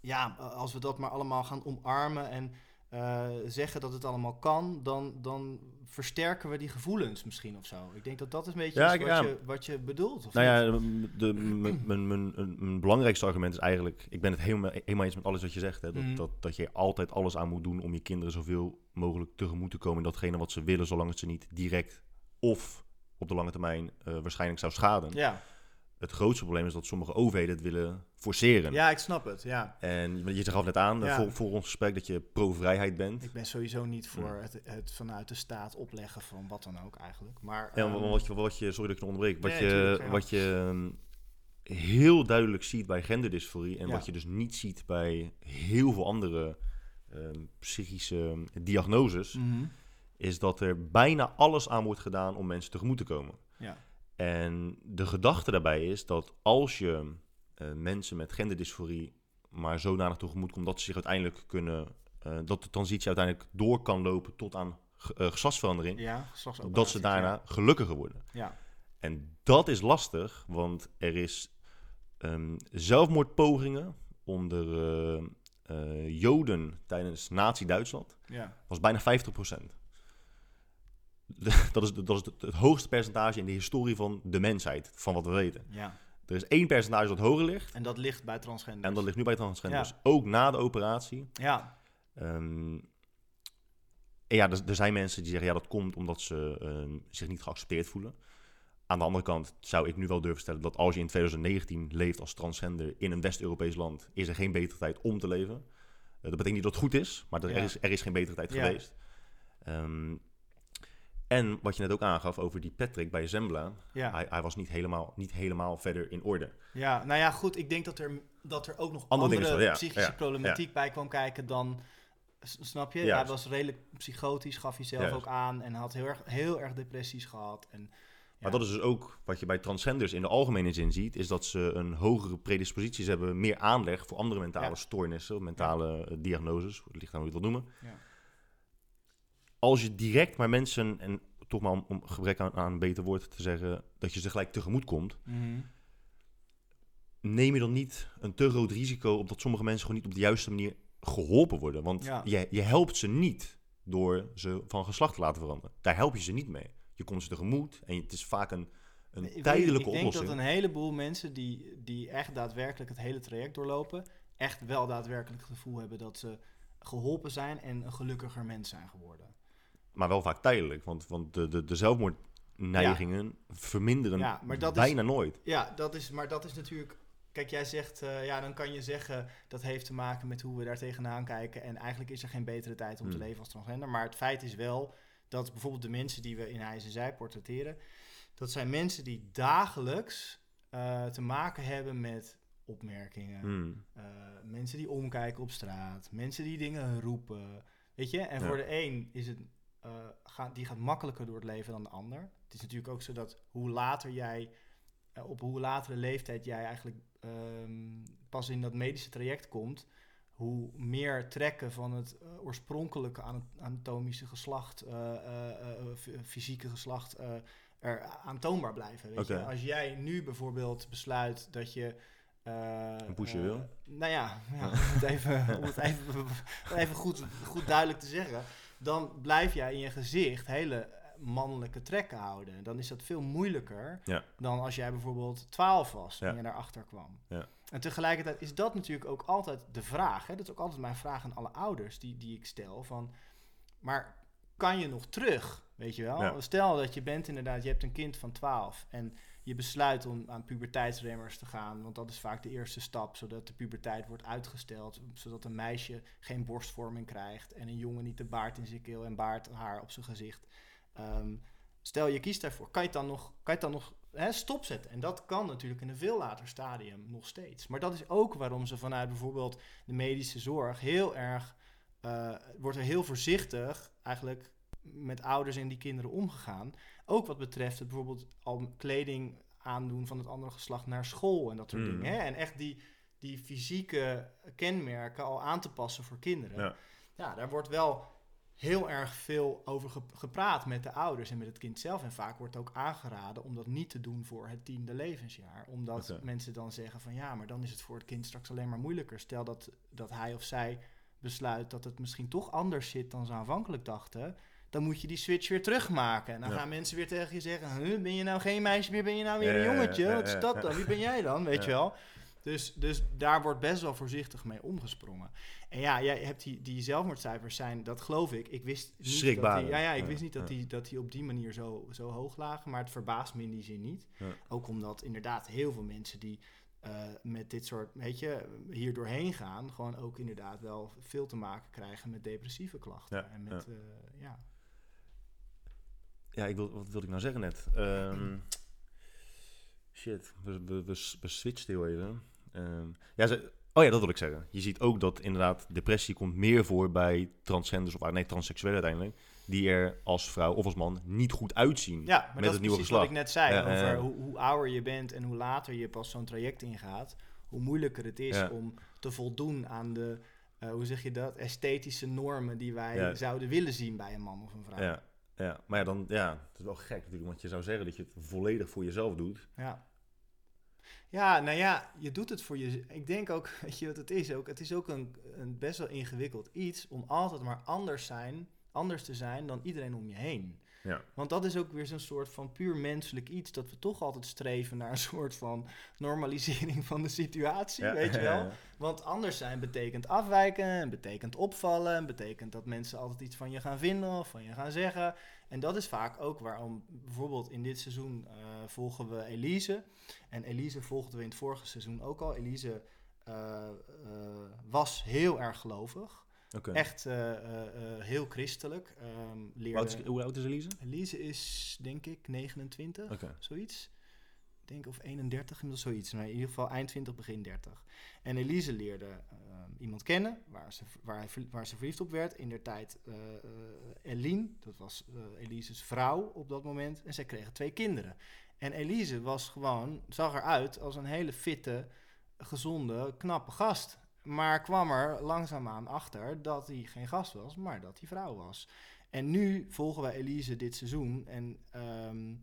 ja, als we dat maar allemaal gaan omarmen en eh, zeggen dat het allemaal kan, dan, dan versterken we die gevoelens misschien of zo. Ik denk dat dat is een beetje Ja, is ik- wat, ja. je, wat je bedoelt. Of Nou niet? ja, mijn- belangrijkste argument is eigenlijk... Ik ben het helemaal, helemaal eens met alles wat je zegt. Hè, dat, Mhm. dat, dat je altijd alles aan moet doen om je kinderen zoveel mogelijk tegemoet te komen... in datgene wat ze willen, zolang het ze niet direct of op de lange termijn eh, waarschijnlijk zou schaden. ja. Het grootste probleem is dat sommige overheden het willen forceren. ja, ik snap het. Ja. En je gaf net aan, Ja. voor, voor ons gesprek, dat je pro-vrijheid bent. Ik ben sowieso niet voor Ja. het, het vanuit de staat opleggen van wat dan ook eigenlijk. Maar, En ehm, wat je, wat je, sorry dat ik je onderbreek, wat Nee, je, tuurlijk, ja. wat je ehm, heel duidelijk ziet bij genderdysforie en wat je dus niet ziet bij heel veel andere ehm, psychische diagnoses, mhm. is dat er bijna alles aan wordt gedaan om mensen tegemoet te komen. Ja. En de gedachte daarbij is dat als je eh, mensen met genderdysforie maar zodanig tegemoet komt dat ze zich uiteindelijk kunnen, eh, dat de transitie uiteindelijk door kan lopen tot aan ge- eh, geslachtsverandering, Ja, dat ze daarna gelukkiger worden. Ja. En dat is lastig, want er is ehm, zelfmoordpogingen onder Joden tijdens Nazi-Duitsland. ja. was bijna 50%. *laughs* dat is, dat is het, het hoogste percentage in de historie van de mensheid, van wat we weten. ja. Er is één percentage dat hoger ligt, En dat ligt bij transgenders. en dat ligt nu bij transgenders. Ja. Ook na de operatie. Ja, Ehm, en ja, er, er zijn mensen die zeggen, ja, dat komt omdat ze ehm, zich niet geaccepteerd voelen. Aan de andere kant zou ik nu wel durven stellen dat als je in 2019 leeft als transgender in een West-Europees land, is er geen betere tijd om te leven. Eh, dat betekent niet dat het goed is, maar er, Ja. er, is, er is geen betere tijd Ja. geweest. Ehm, en wat je net ook aangaf over die Patrick bij Zembla, ja. hij, hij was niet helemaal, niet helemaal verder in orde. ja, nou ja, goed. Ik denk dat er, dat er ook nog Andere ja, psychische ja, problematiek bij kwam kijken dan... Snap je? Hij was redelijk psychotisch, gaf hij zelf ook aan. En had heel erg, heel erg depressies gehad. En, Maar dat is dus ook wat je bij transgenders in de algemene zin ziet, is dat ze een hogere predisposities hebben, meer aanleg voor andere mentale stoornissen, of mentale eh, diagnoses, het ligt aan hoe je het wil noemen. Ja. Als je direct maar mensen, en toch maar om, om gebrek aan, aan een beter woord te zeggen, dat je ze gelijk tegemoet komt, Mhm. neem je dan niet een te groot risico op dat sommige mensen gewoon niet op de juiste manier geholpen worden. Want Ja. je, je helpt ze niet door ze van geslacht te laten veranderen. Daar help je ze niet mee. Je komt ze tegemoet en het is vaak een, een Ik tijdelijke Ik denk oplossing. dat een heleboel mensen die, die echt daadwerkelijk het hele traject doorlopen, echt wel daadwerkelijk het gevoel hebben dat ze geholpen zijn en een gelukkiger mens zijn geworden. Maar wel vaak tijdelijk, want, want de, de, de zelfmoordneigingen verminderen Ja, maar dat is- bijna nooit. Ja, dat is, maar dat is natuurlijk. Kijk, jij zegt, eh, ja, dan kan je zeggen dat heeft te maken met hoe we daar tegenaan kijken. En eigenlijk is er geen betere tijd om te Hmm. leven als transgender. Maar het feit is wel dat bijvoorbeeld de mensen die we in Hij en Zij portretteren, dat zijn mensen die dagelijks eh, te maken hebben met opmerkingen. Hmm. Eh, mensen die omkijken op straat, mensen die dingen roepen. Weet je, en Ja. voor de een is het, eh, die gaat makkelijker door het leven dan de ander. Het is natuurlijk ook zo dat hoe later jij, eh, op hoe latere leeftijd jij eigenlijk ehm, pas in dat medische traject komt, hoe meer trekken van het eh, oorspronkelijke ana- anatomische geslacht, fysieke geslacht, er aantoonbaar blijven. Weet je? Als jij nu bijvoorbeeld besluit dat je. Een poesje wil? Nou ja, ja *laughs* om het even, om het even, even goed, goed duidelijk te zeggen. Dan blijf jij in je gezicht hele mannelijke trekken houden. Dan is dat veel moeilijker Ja. dan als jij bijvoorbeeld 12 was Ja. en je daarachter kwam. Ja. En tegelijkertijd is dat natuurlijk ook altijd de vraag. Hè? Dat is ook altijd mijn vraag aan alle ouders die, die ik stel. Van, maar kan je nog terug? Weet je wel? Stel dat je bent inderdaad, je hebt een kind van 12 en je besluit om aan puberteitsremmers te gaan, want dat is vaak de eerste stap, zodat de puberteit wordt uitgesteld, zodat een meisje geen borstvorming krijgt en een jongen niet de baard in zijn keel en baardhaar op zijn gezicht. Ehm, stel je kiest daarvoor, kan je het dan nog, kan je dan nog hè, stopzetten. En dat kan natuurlijk in een veel later stadium nog steeds. Maar dat is ook waarom ze vanuit bijvoorbeeld de medische zorg heel erg, eh, wordt er heel voorzichtig eigenlijk met ouders en die kinderen omgegaan. Ook wat betreft het bijvoorbeeld al kleding aandoen van het andere geslacht naar school en dat soort Mm. dingen. Hè? En echt die, die fysieke kenmerken al aan te passen voor kinderen. Ja. Ja, daar wordt wel heel erg veel over ge- gepraat met de ouders en met het kind zelf. En vaak wordt ook aangeraden om dat niet te doen voor het tiende levensjaar. Omdat mensen dan zeggen van ja, maar dan is het voor het kind straks alleen maar moeilijker. Stel dat, dat hij of zij besluit dat het misschien toch anders zit dan ze aanvankelijk dachten. Dan moet je die switch weer terugmaken. En dan Ja. gaan mensen weer tegen je zeggen: huh, Ben je nou geen meisje meer? Ben je nou weer een jongetje? Wat is dat dan? Wie ben jij dan? Weet je wel? Dus, dus daar wordt best wel voorzichtig mee omgesprongen. En ja, jij hebt die, die zelfmoordcijfers zijn, dat geloof ik. Ik wist niet dat die, ja, ja, ik wist niet dat, die, dat die op die manier zo, zo hoog lagen. Maar het verbaast me in die zin niet. Ook omdat inderdaad heel veel mensen die eh, met dit soort, weet je, hier doorheen gaan, gewoon ook inderdaad wel veel te maken krijgen met depressieve klachten. Ja, en met, ja. ja. Ja, ik wil, wat wilde ik nou zeggen net? Ehm, shit, we, we, we, we switchten heel even. Ehm, ja, ze, oh ja, dat wil ik zeggen. Je ziet ook dat inderdaad depressie komt meer voor bij transgenders, of ah, nee, transseksuelen uiteindelijk, die er als vrouw of als man niet goed uitzien. Ja, maar Met dat het is nieuwe precies geslacht. wat ik net zei. Ja, over. Hoe, hoe ouder je bent en hoe later je pas zo'n traject ingaat, hoe moeilijker het is Ja. om te voldoen aan de, eh, hoe zeg je dat, esthetische normen die wij Ja. zouden willen zien bij een man of een vrouw. Ja, ja, maar ja, dan, ja, het is wel gek natuurlijk, want je zou zeggen dat je het volledig voor jezelf doet. Ja. Ja, nou ja, je doet het voor je. Ik denk ook, *laughs* weet je wat het is ook? Het is ook een, een best wel ingewikkeld iets om altijd maar anders, zijn, anders te zijn dan iedereen om je heen. Ja. Want dat is ook weer zo'n soort van puur menselijk iets dat we toch altijd streven naar een soort van normalisering van de situatie, Ja, weet je wel? *laughs* ja. Want anders zijn betekent afwijken, en betekent opvallen, en betekent dat mensen altijd iets van je gaan vinden of van je gaan zeggen. En dat is vaak ook waarom bijvoorbeeld in dit seizoen eh, volgen we Elise. En Elise volgden we in het vorige seizoen ook al. Elise eh, eh, was heel erg gelovig. Echt eh, eh, eh, heel christelijk. Ehm, Hoe leerde... oud is, hoe oud is Elise? Elise is denk ik 29 Oké. zoiets. Ik denk of 31, inmiddels zoiets. Maar in ieder geval eind 20, begin 30. En Elise leerde ehm, iemand kennen waar ze, waar, waar ze verliefd op werd. In der tijd eh, Eline, dat was eh, Elise's vrouw op dat moment. En zij kregen twee kinderen. En Elise was gewoon, zag eruit als een hele fitte, gezonde, knappe gast. Maar kwam er langzaamaan achter dat hij geen gast was, maar dat hij vrouw was. En nu volgen wij Elise dit seizoen. En ehm,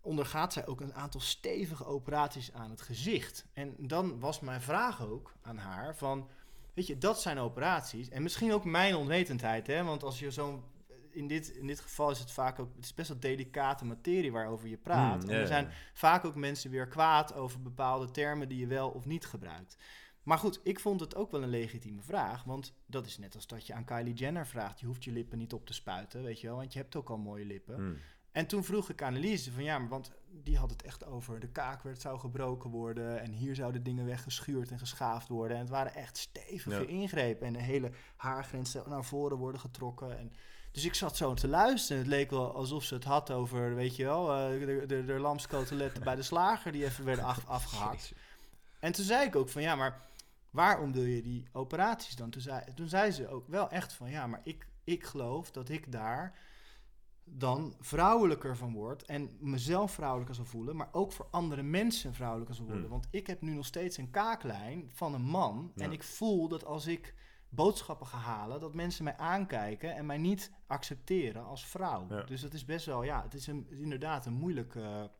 ondergaat zij ook een aantal stevige operaties aan het gezicht. En dan was mijn vraag ook aan haar van... Weet je, dat zijn operaties. En misschien ook mijn onwetendheid, hè. Want als je zo'n... In dit, in dit geval is het vaak ook... Het is best wel delicate materie waarover je praat. Hmm, en er zijn vaak ook mensen weer kwaad over bepaalde termen... die je wel of niet gebruikt. Maar goed, ik vond het ook wel een legitieme vraag. Want dat is net als dat je aan Kylie Jenner vraagt... je hoeft je lippen niet op te spuiten, weet je wel. Want je hebt ook al mooie lippen. Hmm. En toen vroeg ik aan Elise van ja, maar want die had het echt over de kaak werd zou gebroken worden en hier zouden dingen weggeschuurd en geschaafd worden. En het waren echt stevige Ja. ingrepen en de hele haargrens naar voren worden getrokken. En, dus ik zat zo te luisteren. Het leek wel alsof ze het had over, weet je wel, eh, de, de, de lamskoteletten *laughs* bij de slager die even werden af, afgehakt. En toen zei ik ook van ja, maar waarom doe je die operaties dan? Toen zei, toen zei ze ook wel echt van ja, maar ik, ik geloof dat ik daar dan vrouwelijker van word en mezelf vrouwelijker zal voelen, maar ook voor andere mensen vrouwelijker zal worden. Hmm. Want ik heb nu nog steeds een kaaklijn van een man en ik voel dat als ik boodschappen ga halen, dat mensen mij aankijken en mij niet accepteren als vrouw. Ja. Dus dat is best wel, ja, het is een, inderdaad een moeilijke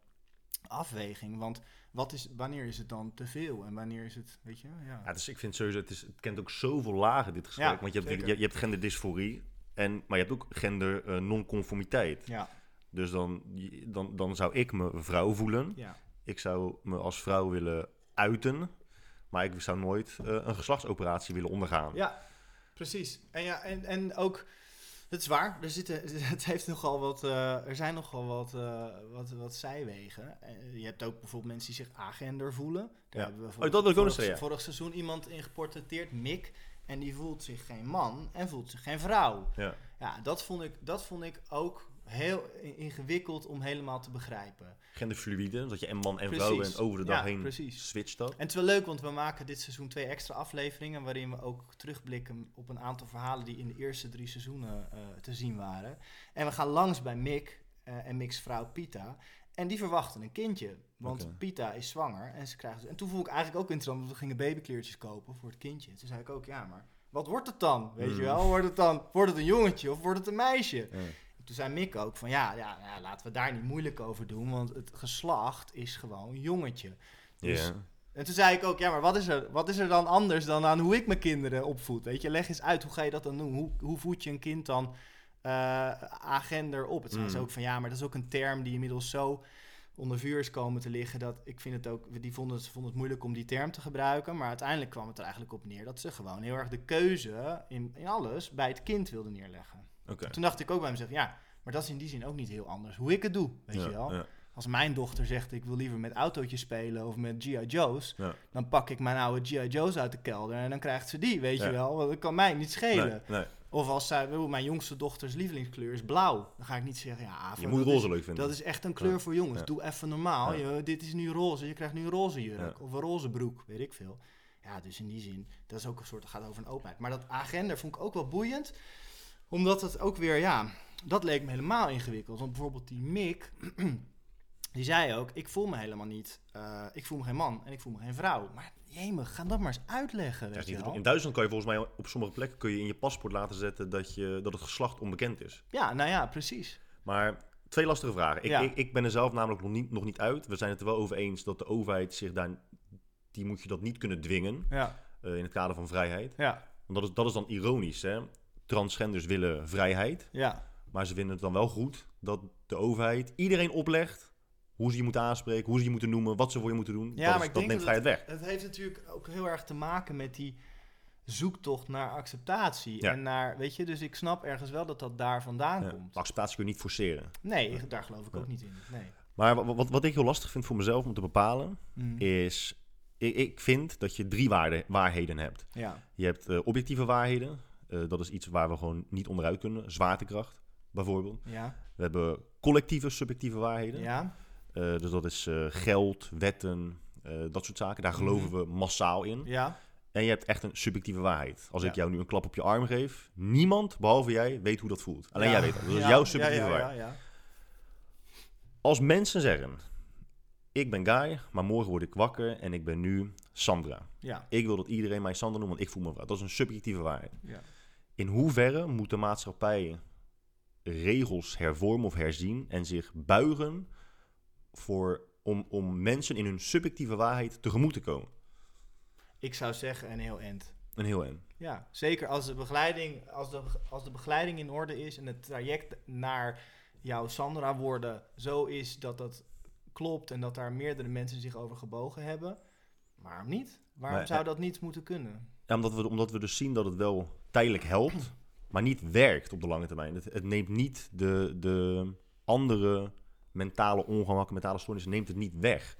afweging, want wat is, wanneer is het dan te veel en wanneer is het, weet je, ja. Ja, dus ik vind sowieso, het, is, het kent ook zoveel lagen, dit gesprek. Ja, want je hebt, je, je hebt genderdysforie, en, maar je hebt ook gender eh, non-conformiteit. Ja, Dus dan, dan, dan zou ik me vrouw voelen. ja. Ik zou me als vrouw willen uiten. Maar ik zou nooit eh, een geslachtsoperatie willen ondergaan. Ja, precies. En, ja, en, en ook, het is waar, er, zitten, *laughs* het heeft nogal wat, eh, er zijn nogal wat, eh, wat, wat zijwegen. Eh, je hebt ook bijvoorbeeld mensen die zich agender voelen. Daar Ja. hebben we Oh, dat wil ik ook nog vorig, zeggen, ja. vorig seizoen iemand in geportretteerd, Mick. En die voelt zich geen man en voelt zich geen vrouw. Ja. Ja, dat vond ik, dat vond ik ook heel ingewikkeld om helemaal te begrijpen. Genderfluïde, dat je en man en Precies. vrouw bent over de dag Ja, heen precies. switcht dat. En het is wel leuk, want we maken dit seizoen twee extra afleveringen... waarin we ook terugblikken op een aantal verhalen... die in de eerste drie seizoenen eh, te zien waren. En we gaan langs bij Mick eh, en Mick's vrouw Pita... En die verwachten een kindje, want. Pita is zwanger en ze krijgt... En toen vond ik eigenlijk ook interessant, want we gingen babykleertjes kopen voor het kindje. Toen zei ik ook, ja, maar wat wordt het dan? Weet je Mm. wel, wordt het dan wordt het een jongetje of wordt het een meisje? Toen zei Mick ook van ja, ja, ja, laten we daar niet moeilijk over doen, want het geslacht is gewoon jongetje. Dus-. En toen zei ik ook, ja, maar wat is, er, wat is er dan anders dan aan hoe ik mijn kinderen opvoed? Weet je, leg eens uit, hoe ga je dat dan doen? Hoe, hoe voed je een kind dan eh agender op? Het ze Mm. ook van, ja, maar dat is ook een term die inmiddels zo onder vuur is komen te liggen, dat ik vind het ook, die vonden het, vonden het moeilijk om die term te gebruiken, maar uiteindelijk kwam het er eigenlijk op neer dat ze gewoon heel erg de keuze in, in alles bij het kind wilden neerleggen. Toen dacht ik ook bij mezelf, ja, maar dat is in die zin ook niet heel anders. Hoe ik het doe, weet Ja, je wel. ja. Als mijn dochter zegt, ik wil liever met autootjes spelen of met G.I. Joe's, Ja. dan pak ik mijn oude G.I. Joe's uit de kelder en dan krijgt ze die, weet je wel. Want dat kan mij niet schelen. Nee, nee. Of als zij, mijn jongste dochters lievelingskleur is blauw, dan ga ik niet zeggen, ja, Je moet roze is- leuk vinden. dat is echt een kleur voor jongens. Doe even normaal. Je, dit is nu roze. Je krijgt nu een roze jurk. Of een roze broek. Weet ik veel. Ja, dus in die zin, dat is ook een soort, dat gaat over een openheid. Maar dat agenda vond ik ook wel boeiend. Omdat het ook weer, ja, dat leek me helemaal ingewikkeld. Want bijvoorbeeld die Mick, *clears throat* die zei ook, ik voel me helemaal niet, eh, ik voel me geen man en ik voel me geen vrouw. Maar jemig, ga dat maar eens uitleggen, weet niet- wel. in Duitsland kan je volgens mij op sommige plekken kun je in je paspoort laten zetten dat, je, dat het geslacht onbekend is. Ja, nou ja, precies. Maar twee lastige vragen. Ik, Ja. ik, ik ben er zelf namelijk nog niet, nog niet uit. We zijn het er wel over eens dat de overheid zich daar... Die moet je dat niet kunnen dwingen Ja, eh, in het kader van vrijheid. ja, Want dat is, dat is dan ironisch, hè. Transgenders willen vrijheid. ja. Maar ze vinden het dan wel goed dat de overheid iedereen oplegt... hoe ze je moeten aanspreken, hoe ze je moeten noemen... wat ze voor je moeten doen. Ja, dat maar ik dat denk neemt dat vrijheid weg. Het heeft natuurlijk ook heel erg te maken met die zoektocht naar acceptatie. Ja. En naar, weet je, dus ik snap ergens wel dat dat daar vandaan Ja. komt. Maar acceptatie kun je niet forceren. Nee, daar geloof ik ook niet in. Nee. Maar wat, wat, wat ik heel lastig vind voor mezelf om te bepalen... Mm. is... Ik, ik vind dat je drie waarde, waarheden hebt. Ja. Je hebt eh, objectieve waarheden. Eh, dat is iets waar we gewoon niet onderuit kunnen. Zwaartekracht, bijvoorbeeld. Ja. We hebben collectieve, subjectieve waarheden. Ja. Eh, dus dat is eh, geld, wetten, dat soort zaken. Daar geloven we massaal in. Ja. En je hebt echt een subjectieve waarheid. Als ik jou nu een klap op je arm geef, niemand, behalve jij, weet hoe dat voelt. Alleen jij weet dat. Dat is jouw subjectieve waarheid. ja, ja. Als mensen zeggen, ik ben Guy, maar morgen word ik wakker en ik ben nu Sandra. Ja. Ik wil dat iedereen mij Sandra noemt, want ik voel me vrouw. Dat is een subjectieve waarheid. Ja. In hoeverre moet de maatschappij regels hervormen of herzien en zich buigen voor, om, om mensen in hun subjectieve waarheid tegemoet te komen? Ik zou zeggen een heel end. Een heel en. Ja, zeker als de begeleiding, als de, als de begeleiding in orde is en het traject naar jouw Sandra worden zo is dat dat klopt en dat daar meerdere mensen zich over gebogen hebben. Waarom niet? Waarom Maar, zou dat niet moeten kunnen? Ja, omdat, we, omdat we dus zien dat het wel tijdelijk helpt, maar niet werkt op de lange termijn. Het, het neemt niet de, de andere mentale ongemakken, mentale stoornissen, neemt het niet weg.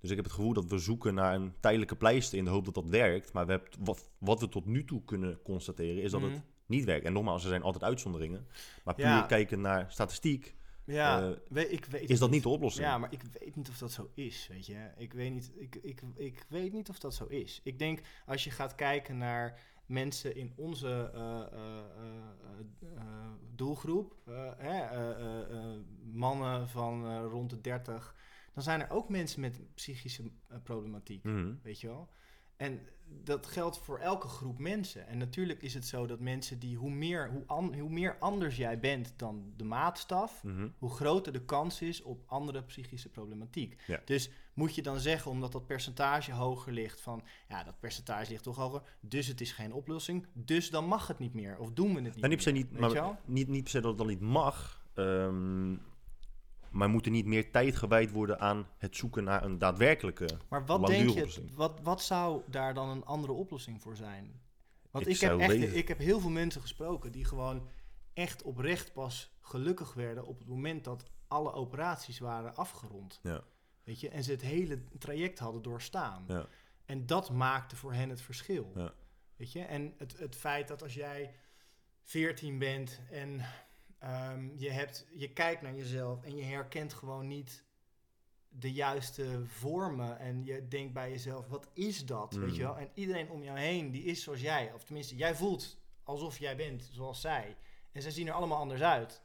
Dus ik heb het gevoel dat we zoeken naar een tijdelijke pleister in de hoop dat dat werkt. Maar we hebben, wat, wat we tot nu toe kunnen constateren is dat Mhm. het niet werkt. En nogmaals, er zijn altijd uitzonderingen. Maar puur Ja. kijken naar statistiek, Ja, eh, we- ik weet is dat niet de oplossing. Ja, maar ik weet niet of dat zo is, weet je. Ik weet niet, ik, ik, ik weet niet of dat zo is. Ik denk, als je gaat kijken naar mensen in onze doelgroep, hè, mannen van eh, rond de 30, dan zijn er ook mensen met psychische eh, problematiek. Mhm. Weet je wel? En dat geldt voor elke groep mensen. En natuurlijk is het zo dat mensen die, hoe meer, hoe an- hoe meer anders jij bent dan de maatstaf, Mhm. hoe groter de kans is op andere psychische problematiek. Ja. Dus moet je dan zeggen, omdat dat percentage hoger ligt, van ja, dat percentage ligt toch hoger, dus het is geen oplossing, dus dan mag het niet meer, of doen we het niet Nou, niet per se meer, niet, maar niet, niet per se dat het dan niet mag. ehm, maar moet er niet meer tijd gewijd worden aan het zoeken naar een daadwerkelijke. Maar wat denk je, oplossing. wat, wat zou daar dan een andere oplossing voor zijn? Want Ik ik, heb, echt, ik heb heel veel mensen gesproken die gewoon echt oprecht pas gelukkig werden op het moment dat alle operaties waren afgerond. Ja. Weet je, en ze het hele traject hadden doorstaan. Ja. En dat maakte voor hen het verschil. Ja. Weet je, en het, het feit dat als jij 14 bent en Ehm, je, hebt, je kijkt naar jezelf en je herkent gewoon niet de juiste vormen. En je denkt bij jezelf, wat is dat? Mm. Weet je wel? En iedereen om jou heen, die is zoals jij. Of tenminste, jij voelt alsof jij bent zoals zij. En zij zien er allemaal anders uit.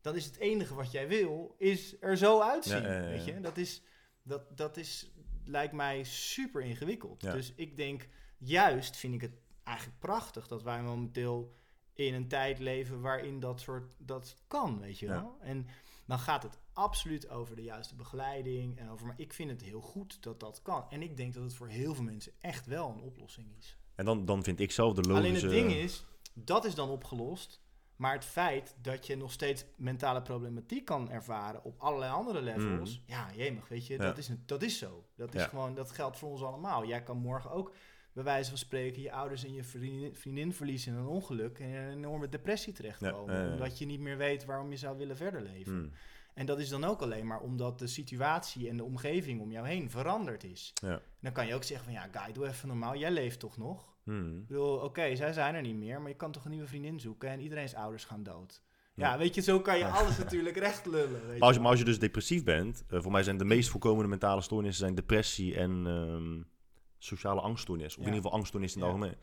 Dan is het enige wat jij wil, is er zo uitzien. Ja, ja, ja, Weet je? Dat is, dat, dat is, lijkt mij super ingewikkeld. Ja. Dus ik denk, juist vind ik het eigenlijk prachtig dat wij momenteel in een tijd leven waarin dat soort dat kan, weet je Ja. wel. En dan gaat het absoluut over de juiste begeleiding en over. Maar ik vind het heel goed dat dat kan. En ik denk dat het voor heel veel mensen echt wel een oplossing is. En dan, dan vind ik zelf de logische... Alleen het ding is, dat is dan opgelost. Maar het feit dat je nog steeds mentale problematiek kan ervaren op allerlei andere levels. Ja, jemig, weet je, Mhm. Ja. dat, is, een- dat is zo. Dat is Ja. gewoon, dat geldt voor ons allemaal. Jij kan morgen ook, bij wijze van spreken, je ouders en je vriendin, vriendin verliezen in een ongeluk en in een enorme depressie terechtkomen. Ja. Omdat je niet meer weet waarom je zou willen verder leven. Hmm. En dat is dan ook alleen maar omdat de situatie en de omgeving om jou heen veranderd is. Ja. Dan kan je ook zeggen van ja, Guy, doe even normaal. Jij leeft toch nog? Hmm. Ik bedoel, oké, zij zijn er niet meer, maar je kan toch een nieuwe vriendin zoeken en iedereen's ouders gaan dood. Ja, Ja. weet je, zo kan je alles natuurlijk recht lullen. Weet Maar als, je, maar als je dus depressief bent, eh, voor mij zijn de meest voorkomende mentale stoornissen zijn depressie en ehm, sociale angststoornis. Of in ieder geval angststoornis in het algemeen.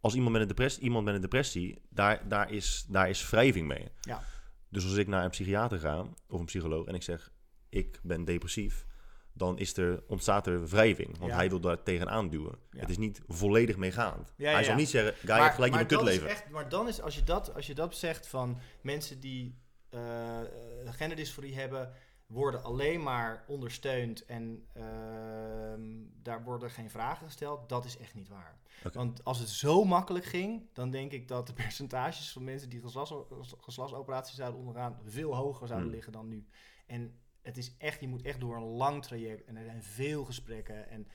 Als iemand met een depressie, iemand met een depressie daar, daar, is, daar is wrijving mee. Ja. Dus als ik naar een psychiater ga, of een psycholoog, en ik zeg, ik ben depressief, dan is er, ontstaat er wrijving. Want Ja. hij wil daar tegenaan duwen. Ja. Het is niet volledig meegaand. Ja, hij zal niet zeggen, ga je gelijk in mijn kutleven. echt, maar dan is, als je, dat, als je dat zegt van mensen die eh, eh, genderdysforie hebben, worden alleen maar ondersteund en ehm, daar worden geen vragen gesteld, dat is echt niet waar. Want als het zo makkelijk ging, dan denk ik dat de *laughs* percentages van mensen die geslachts, geslachtsoperaties zouden ondergaan veel hoger zouden Hmm. liggen dan nu. En het is echt, je moet echt door een lang traject en er zijn veel gesprekken en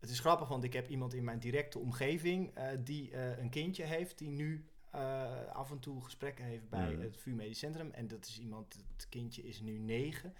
het is grappig, want ik heb iemand in mijn directe omgeving eh, die eh, een kindje heeft, die nu eh, af en toe gesprekken heeft bij Mhm. het VU Medisch Centrum. En dat is iemand, het kindje is nu negen.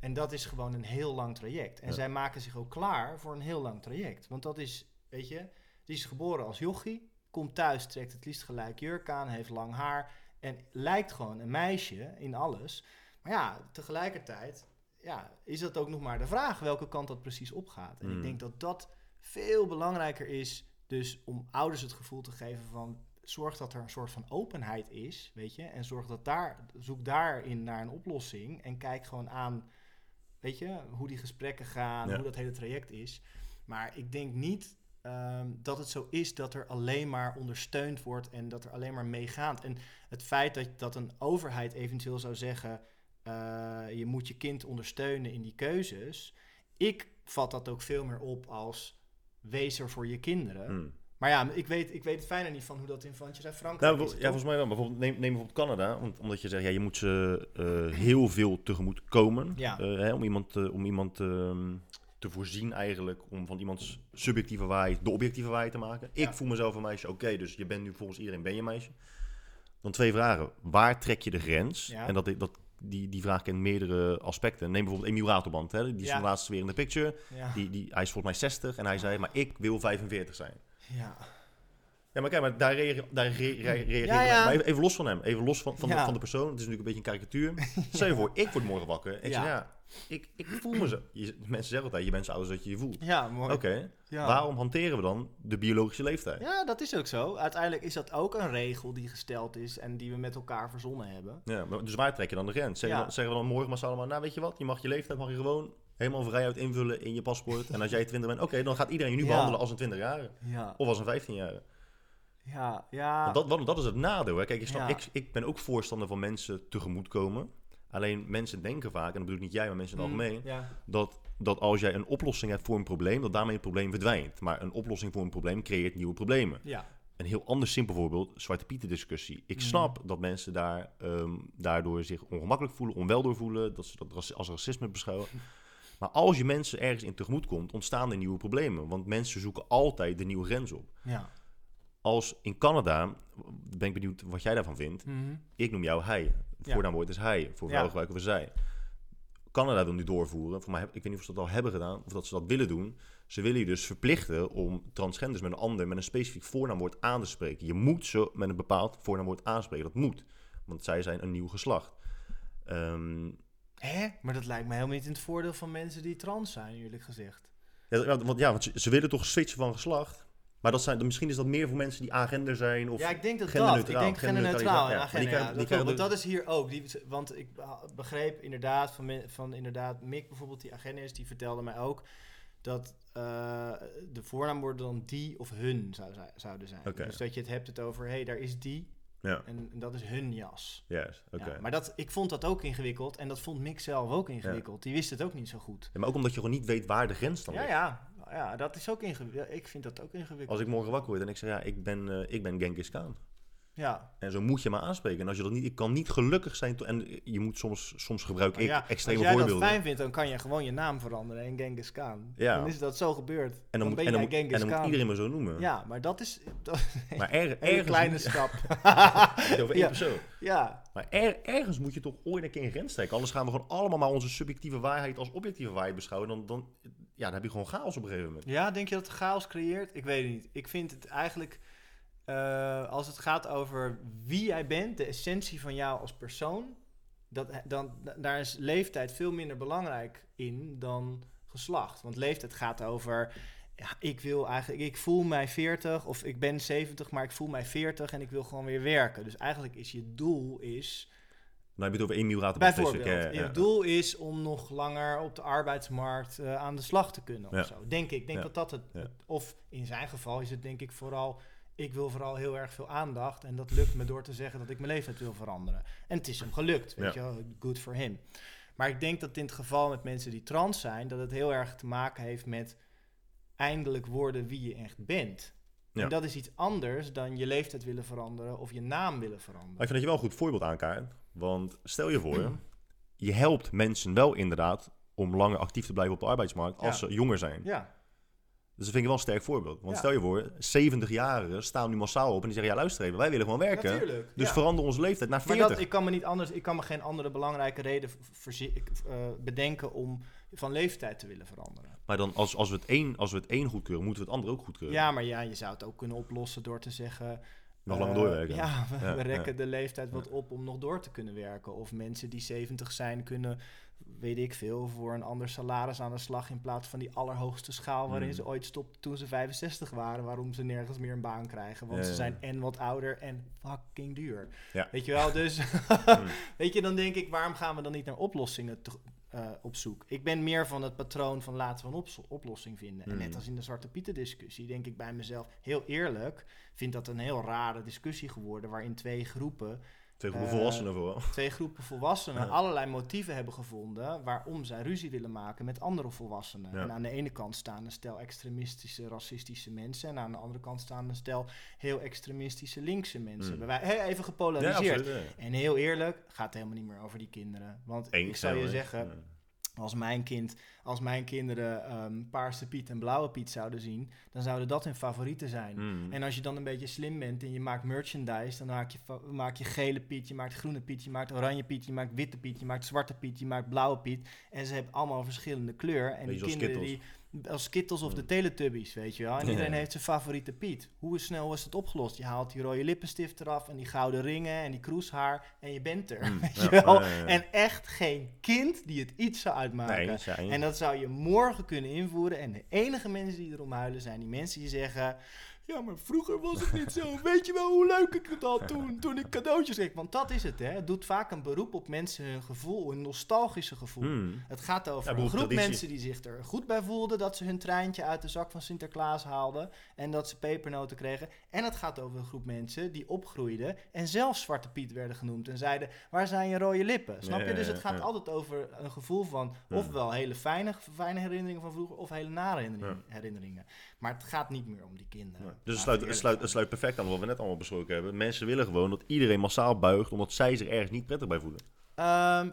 En dat is gewoon een heel lang traject. En Ja. zij maken zich ook klaar voor een heel lang traject. Want dat is, weet je, die is geboren als jochie, komt thuis, trekt het liefst gelijk jurk aan, heeft lang haar en lijkt gewoon een meisje in alles. Maar ja, tegelijkertijd ja, is dat ook nog maar de vraag welke kant dat precies opgaat. En ik Mm. denk dat dat veel belangrijker is, dus om ouders het gevoel te geven van zorg dat er een soort van openheid is, weet je, en zorg dat daar, zoek daarin naar een oplossing en kijk gewoon aan, weet je, hoe die gesprekken gaan, Ja. hoe dat hele traject is. Maar ik denk niet ehm, dat het zo is dat er alleen maar ondersteund wordt en dat er alleen maar meegaat. En het feit dat, dat een overheid eventueel zou zeggen, eh, je moet je kind ondersteunen in die keuzes. Ik vat dat ook veel meer op als wees er voor je kinderen. Hmm. Maar ja, ik weet, ik weet het fijner niet van hoe dat in Frankrijk Nou, is. bijvo- het ja, volgens mij wel. Bijvoorbeeld, neem, neem bijvoorbeeld Canada. Want, omdat je zegt, ja, je moet ze eh, heel veel tegemoet komen. Ja. eh, hè, om iemand, eh, om iemand ehm, te voorzien eigenlijk. Om van iemands subjectieve waarheid de objectieve waarheid te maken. Ik Ja. voel mezelf een meisje. Oké, dus je bent nu volgens iedereen ben je een meisje. Dan twee vragen. Waar trek je de grens? Ja. En dat, dat, die, die vraag kent meerdere aspecten. Neem bijvoorbeeld Emiel Ratelband. Hè, die is Ja. van laatst weer in de picture. Die, die, hij is volgens mij 60 en hij zei, maar ik wil 45 zijn. Ja. Ja, maar kijk, maar daar reageer, daar re- re- reageer Ja, ik- ja. Maar even, los van hem. Even los van, van, de, van de persoon. Het is natuurlijk een beetje een karikatuur. *laughs* Stel je voor, ik word morgen wakker. Ik Ja. zeg, ja, ik, ik voel me zo. Je, mensen zeggen altijd, je bent zo oud als dat je je voelt. Ja, mooi. Oké, waarom hanteren we dan de biologische leeftijd? Ja, dat is ook zo. Uiteindelijk is dat ook een regel die gesteld is en die we met elkaar verzonnen hebben. Ja, maar dus waar trek je dan de grens? Zeggen, we, zeggen we dan morgen maar allemaal, nou weet je wat, je mag je leeftijd mag je gewoon helemaal vrij uit invullen in je paspoort. En als jij 20 bent, oké, dan gaat iedereen je nu Ja. behandelen als een 20-jarige. Ja, Of als een 15-jarige. ja, ja. Want dat, want dat is het nadeel. Hè. Kijk, ik, snap, Ja. ik, ik ben ook voorstander van mensen tegemoetkomen. Alleen mensen denken vaak, en dat bedoel ik niet jij, maar mensen in het Mm, algemeen, Ja. dat, dat als jij een oplossing hebt voor een probleem, dat daarmee het probleem verdwijnt. Maar een oplossing voor een probleem creëert nieuwe problemen. Ja. Een heel ander simpel voorbeeld, Zwarte Pieten discussie. Ik Mm. snap dat mensen daar, ehm, daardoor zich ongemakkelijk voelen, onwel door voelen, dat ze dat als racisme beschouwen. *laughs* Maar als je mensen ergens in tegemoet komt, ontstaan er nieuwe problemen. Want mensen zoeken altijd de nieuwe grens op. Ja. Als in Canada, ben ik benieuwd wat jij daarvan vindt. Mhm. Ik noem jou hij. Voornaamwoord is hij. Voor vrouwen gebruiken we zij. Canada wil nu doorvoeren. Voor mij, heb- ik weet niet of ze dat al hebben gedaan of dat ze dat willen doen. Ze willen je dus verplichten om transgenders met een ander, met een specifiek voornaamwoord aan te spreken. Je moet ze met een bepaald voornaamwoord aanspreken. Dat moet. Want zij zijn een nieuw geslacht. Ehm, Hè? Maar dat lijkt me helemaal niet in het voordeel van mensen die trans zijn, eerlijk gezegd. ja, want, ja, want ze, willen toch switchen van geslacht. Maar dat zijn, misschien is dat meer voor mensen die agender zijn. Of, ja, ik denk dat dat. Ik denk genderneutraal en agenda. ja, die dat, klopt, want dat is hier ook. Die, want ik begreep inderdaad van, van inderdaad Mick bijvoorbeeld, die agenda is, die vertelde mij ook dat eh, de voornaamwoorden dan die of hun zou, zouden zijn. Dus dat je het hebt het over, hé, hey, daar is die Ja, en, en dat is hun jas. Oké. Ja, maar dat, ik vond dat ook ingewikkeld en dat vond Mick zelf ook ingewikkeld. Die wist het ook niet zo goed. Ja, maar ook omdat je gewoon niet weet waar de grens dan Ja, ligt. ja, ja, dat is ook ingewikkeld. Ik vind dat ook ingewikkeld. Als ik morgen wakker word en ik zeg, ja, ik ben, eh, ik ben Genghis Khan. Ja, En zo moet je maar aanspreken. En als je dat niet, ik kan niet gelukkig zijn. En je moet soms, soms gebruik ik ja, als extreme jij voorbeelden. dat fijn vindt, dan kan je gewoon je naam veranderen in Genghis Khan. Ja. Dan is dat zo gebeurd. en dan, moet, ben en dan, jij moet, en Genghis dan moet Khan. iedereen me zo noemen. Ja, maar dat is *laughs* dat Maar er, een kleine stap. *laughs* over één Ja. persoon. ja, Maar er- ergens moet je toch ooit een keer een grens trekken. Anders gaan we gewoon allemaal maar onze subjectieve waarheid als objectieve waarheid beschouwen. Dan, dan, ja, dan heb je gewoon chaos op een gegeven moment. ja, denk je dat het chaos creëert? Ik weet het niet. Ik vind het eigenlijk, eh, als het gaat over wie jij bent, de essentie van jou als persoon, dat, dan, daar is leeftijd veel minder belangrijk in dan geslacht. Want leeftijd gaat over, ja, ik wil eigenlijk, ik voel mij 40 of ik ben 70, maar ik voel mij 40 en ik wil gewoon weer werken. Dus eigenlijk is je doel is heb je het over Emiel Raad Bijvoorbeeld, je doel is om nog langer op de arbeidsmarkt eh, aan de slag te kunnen of zo. Denk ik. Denk dat dat het... Of in zijn geval is het denk ik vooral... Ik wil vooral heel erg veel aandacht. En dat lukt me door te zeggen dat ik mijn leeftijd wil veranderen. En het is hem gelukt, weet Ja. je wel. Good for him. Maar ik denk dat in het geval met mensen die trans zijn... dat het heel erg te maken heeft met eindelijk worden wie je echt bent. Ja. En dat is iets anders dan je leeftijd willen veranderen of je naam willen Maar veranderen. ik vind dat je wel een goed voorbeeld aankaart. Want stel je voor, je helpt mensen wel inderdaad om langer actief te blijven op de arbeidsmarkt als Ja. ze jonger zijn. Ja, Dus dat vind ik wel een sterk voorbeeld. Want Ja. stel je voor, 70-jarigen staan nu massaal op en die zeggen, ja luister even, wij willen gewoon werken. natuurlijk. Dus ja. verander onze leeftijd naar Maar 40. dat, ik kan me niet anders, ik kan me geen andere belangrijke reden eh, bedenken om van leeftijd te willen veranderen. Maar dan als, als, we het één, als we het één goedkeuren, moeten we het andere ook goedkeuren. Ja, maar ja, je zou het ook kunnen oplossen door te zeggen. Nog eh, langer doorwerken. Ja, we, Ja, rekken ja. de leeftijd wat op om nog door te kunnen werken. Of mensen die 70 zijn kunnen, weet ik veel, voor een ander salaris aan de slag in plaats van die allerhoogste schaal waarin Mm. ze ooit stopten toen ze 65 waren, waarom ze nergens meer een baan krijgen. Want Ja, ze zijn en wat ouder en fucking duur. Ja. Weet je wel, dus *laughs* Mm. *laughs* weet je, dan denk ik, waarom gaan we dan niet naar oplossingen te- eh, op zoek? Ik ben meer van het patroon van laten we een ops- oplossing vinden. En net als in de Zwarte Pieten discussie, denk ik bij mezelf, heel eerlijk, vind dat een heel rare discussie geworden, waarin twee groepen, Twee groepen Eh, volwassenen vooral. *laughs* twee groepen volwassenen Ja. allerlei motieven hebben gevonden waarom zij ruzie willen maken met andere volwassenen. Ja. En aan de ene kant staan een stel extremistische, racistische mensen en aan de andere kant staan een stel heel extremistische linkse mensen. Mm. Wij- even Ja, gepolariseerd. absoluut. En heel eerlijk, gaat het helemaal niet meer over die kinderen. Want Eens, ik zou je zeggen. Als mijn kind, als mijn kinderen ehm, Paarse Piet en Blauwe Piet zouden zien, dan zouden dat hun favorieten zijn. Mm. En als je dan een beetje slim bent en je maakt merchandise, dan maak je, maak je gele Piet, je maakt groene Piet, je maakt oranje Piet, je maakt witte Piet, je maakt zwarte Piet, je maakt blauwe Piet. En ze hebben allemaal verschillende kleur. En die kinderen die als Skittles of de. Teletubbies, weet je wel. En iedereen heeft zijn favoriete Piet. Hoe snel is het opgelost? Je haalt die rode lippenstift eraf en die gouden ringen en die kroeshaar en je bent er. Mm, *laughs* weet ja, je wel? ja, ja, ja. En echt geen kind die het iets zou uitmaken. Nee. En dat zou je morgen kunnen invoeren. En de enige mensen die erom huilen zijn die mensen die zeggen... Ja, maar vroeger was het niet zo. Weet je wel hoe leuk ik het had toen, toen ik cadeautjes kreeg? Want dat is het, hè. Het doet vaak een beroep op mensen hun gevoel, hun nostalgische gevoel. Mm. Het gaat over Ja, een groep traditie. mensen die zich er goed bij voelden... dat ze hun treintje uit de zak van Sinterklaas haalden... en dat ze pepernoten kregen. En het gaat over een groep mensen die opgroeiden... en zelf Zwarte Piet werden genoemd en zeiden... waar zijn je rode lippen? Snap je? Dus het gaat altijd over een gevoel van... Hmm. ofwel hele fijne, fijne herinneringen van vroeger... of hele nare herinneringen. Maar het gaat niet meer om die kinderen. Dus het sluit, het, sluit, het sluit perfect aan wat we net allemaal besproken hebben. Mensen willen gewoon dat iedereen massaal buigt, omdat zij zich ergens niet prettig bij voelen. Ehm,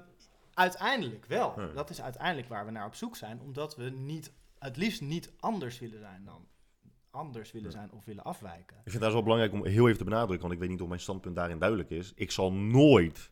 uiteindelijk wel. Dat is uiteindelijk waar we naar op zoek zijn. Omdat we niet, het liefst niet anders willen zijn dan anders willen zijn of willen afwijken. Ik vind het wel belangrijk om heel even te benadrukken, want ik weet niet of mijn standpunt daarin duidelijk is. Ik zal nooit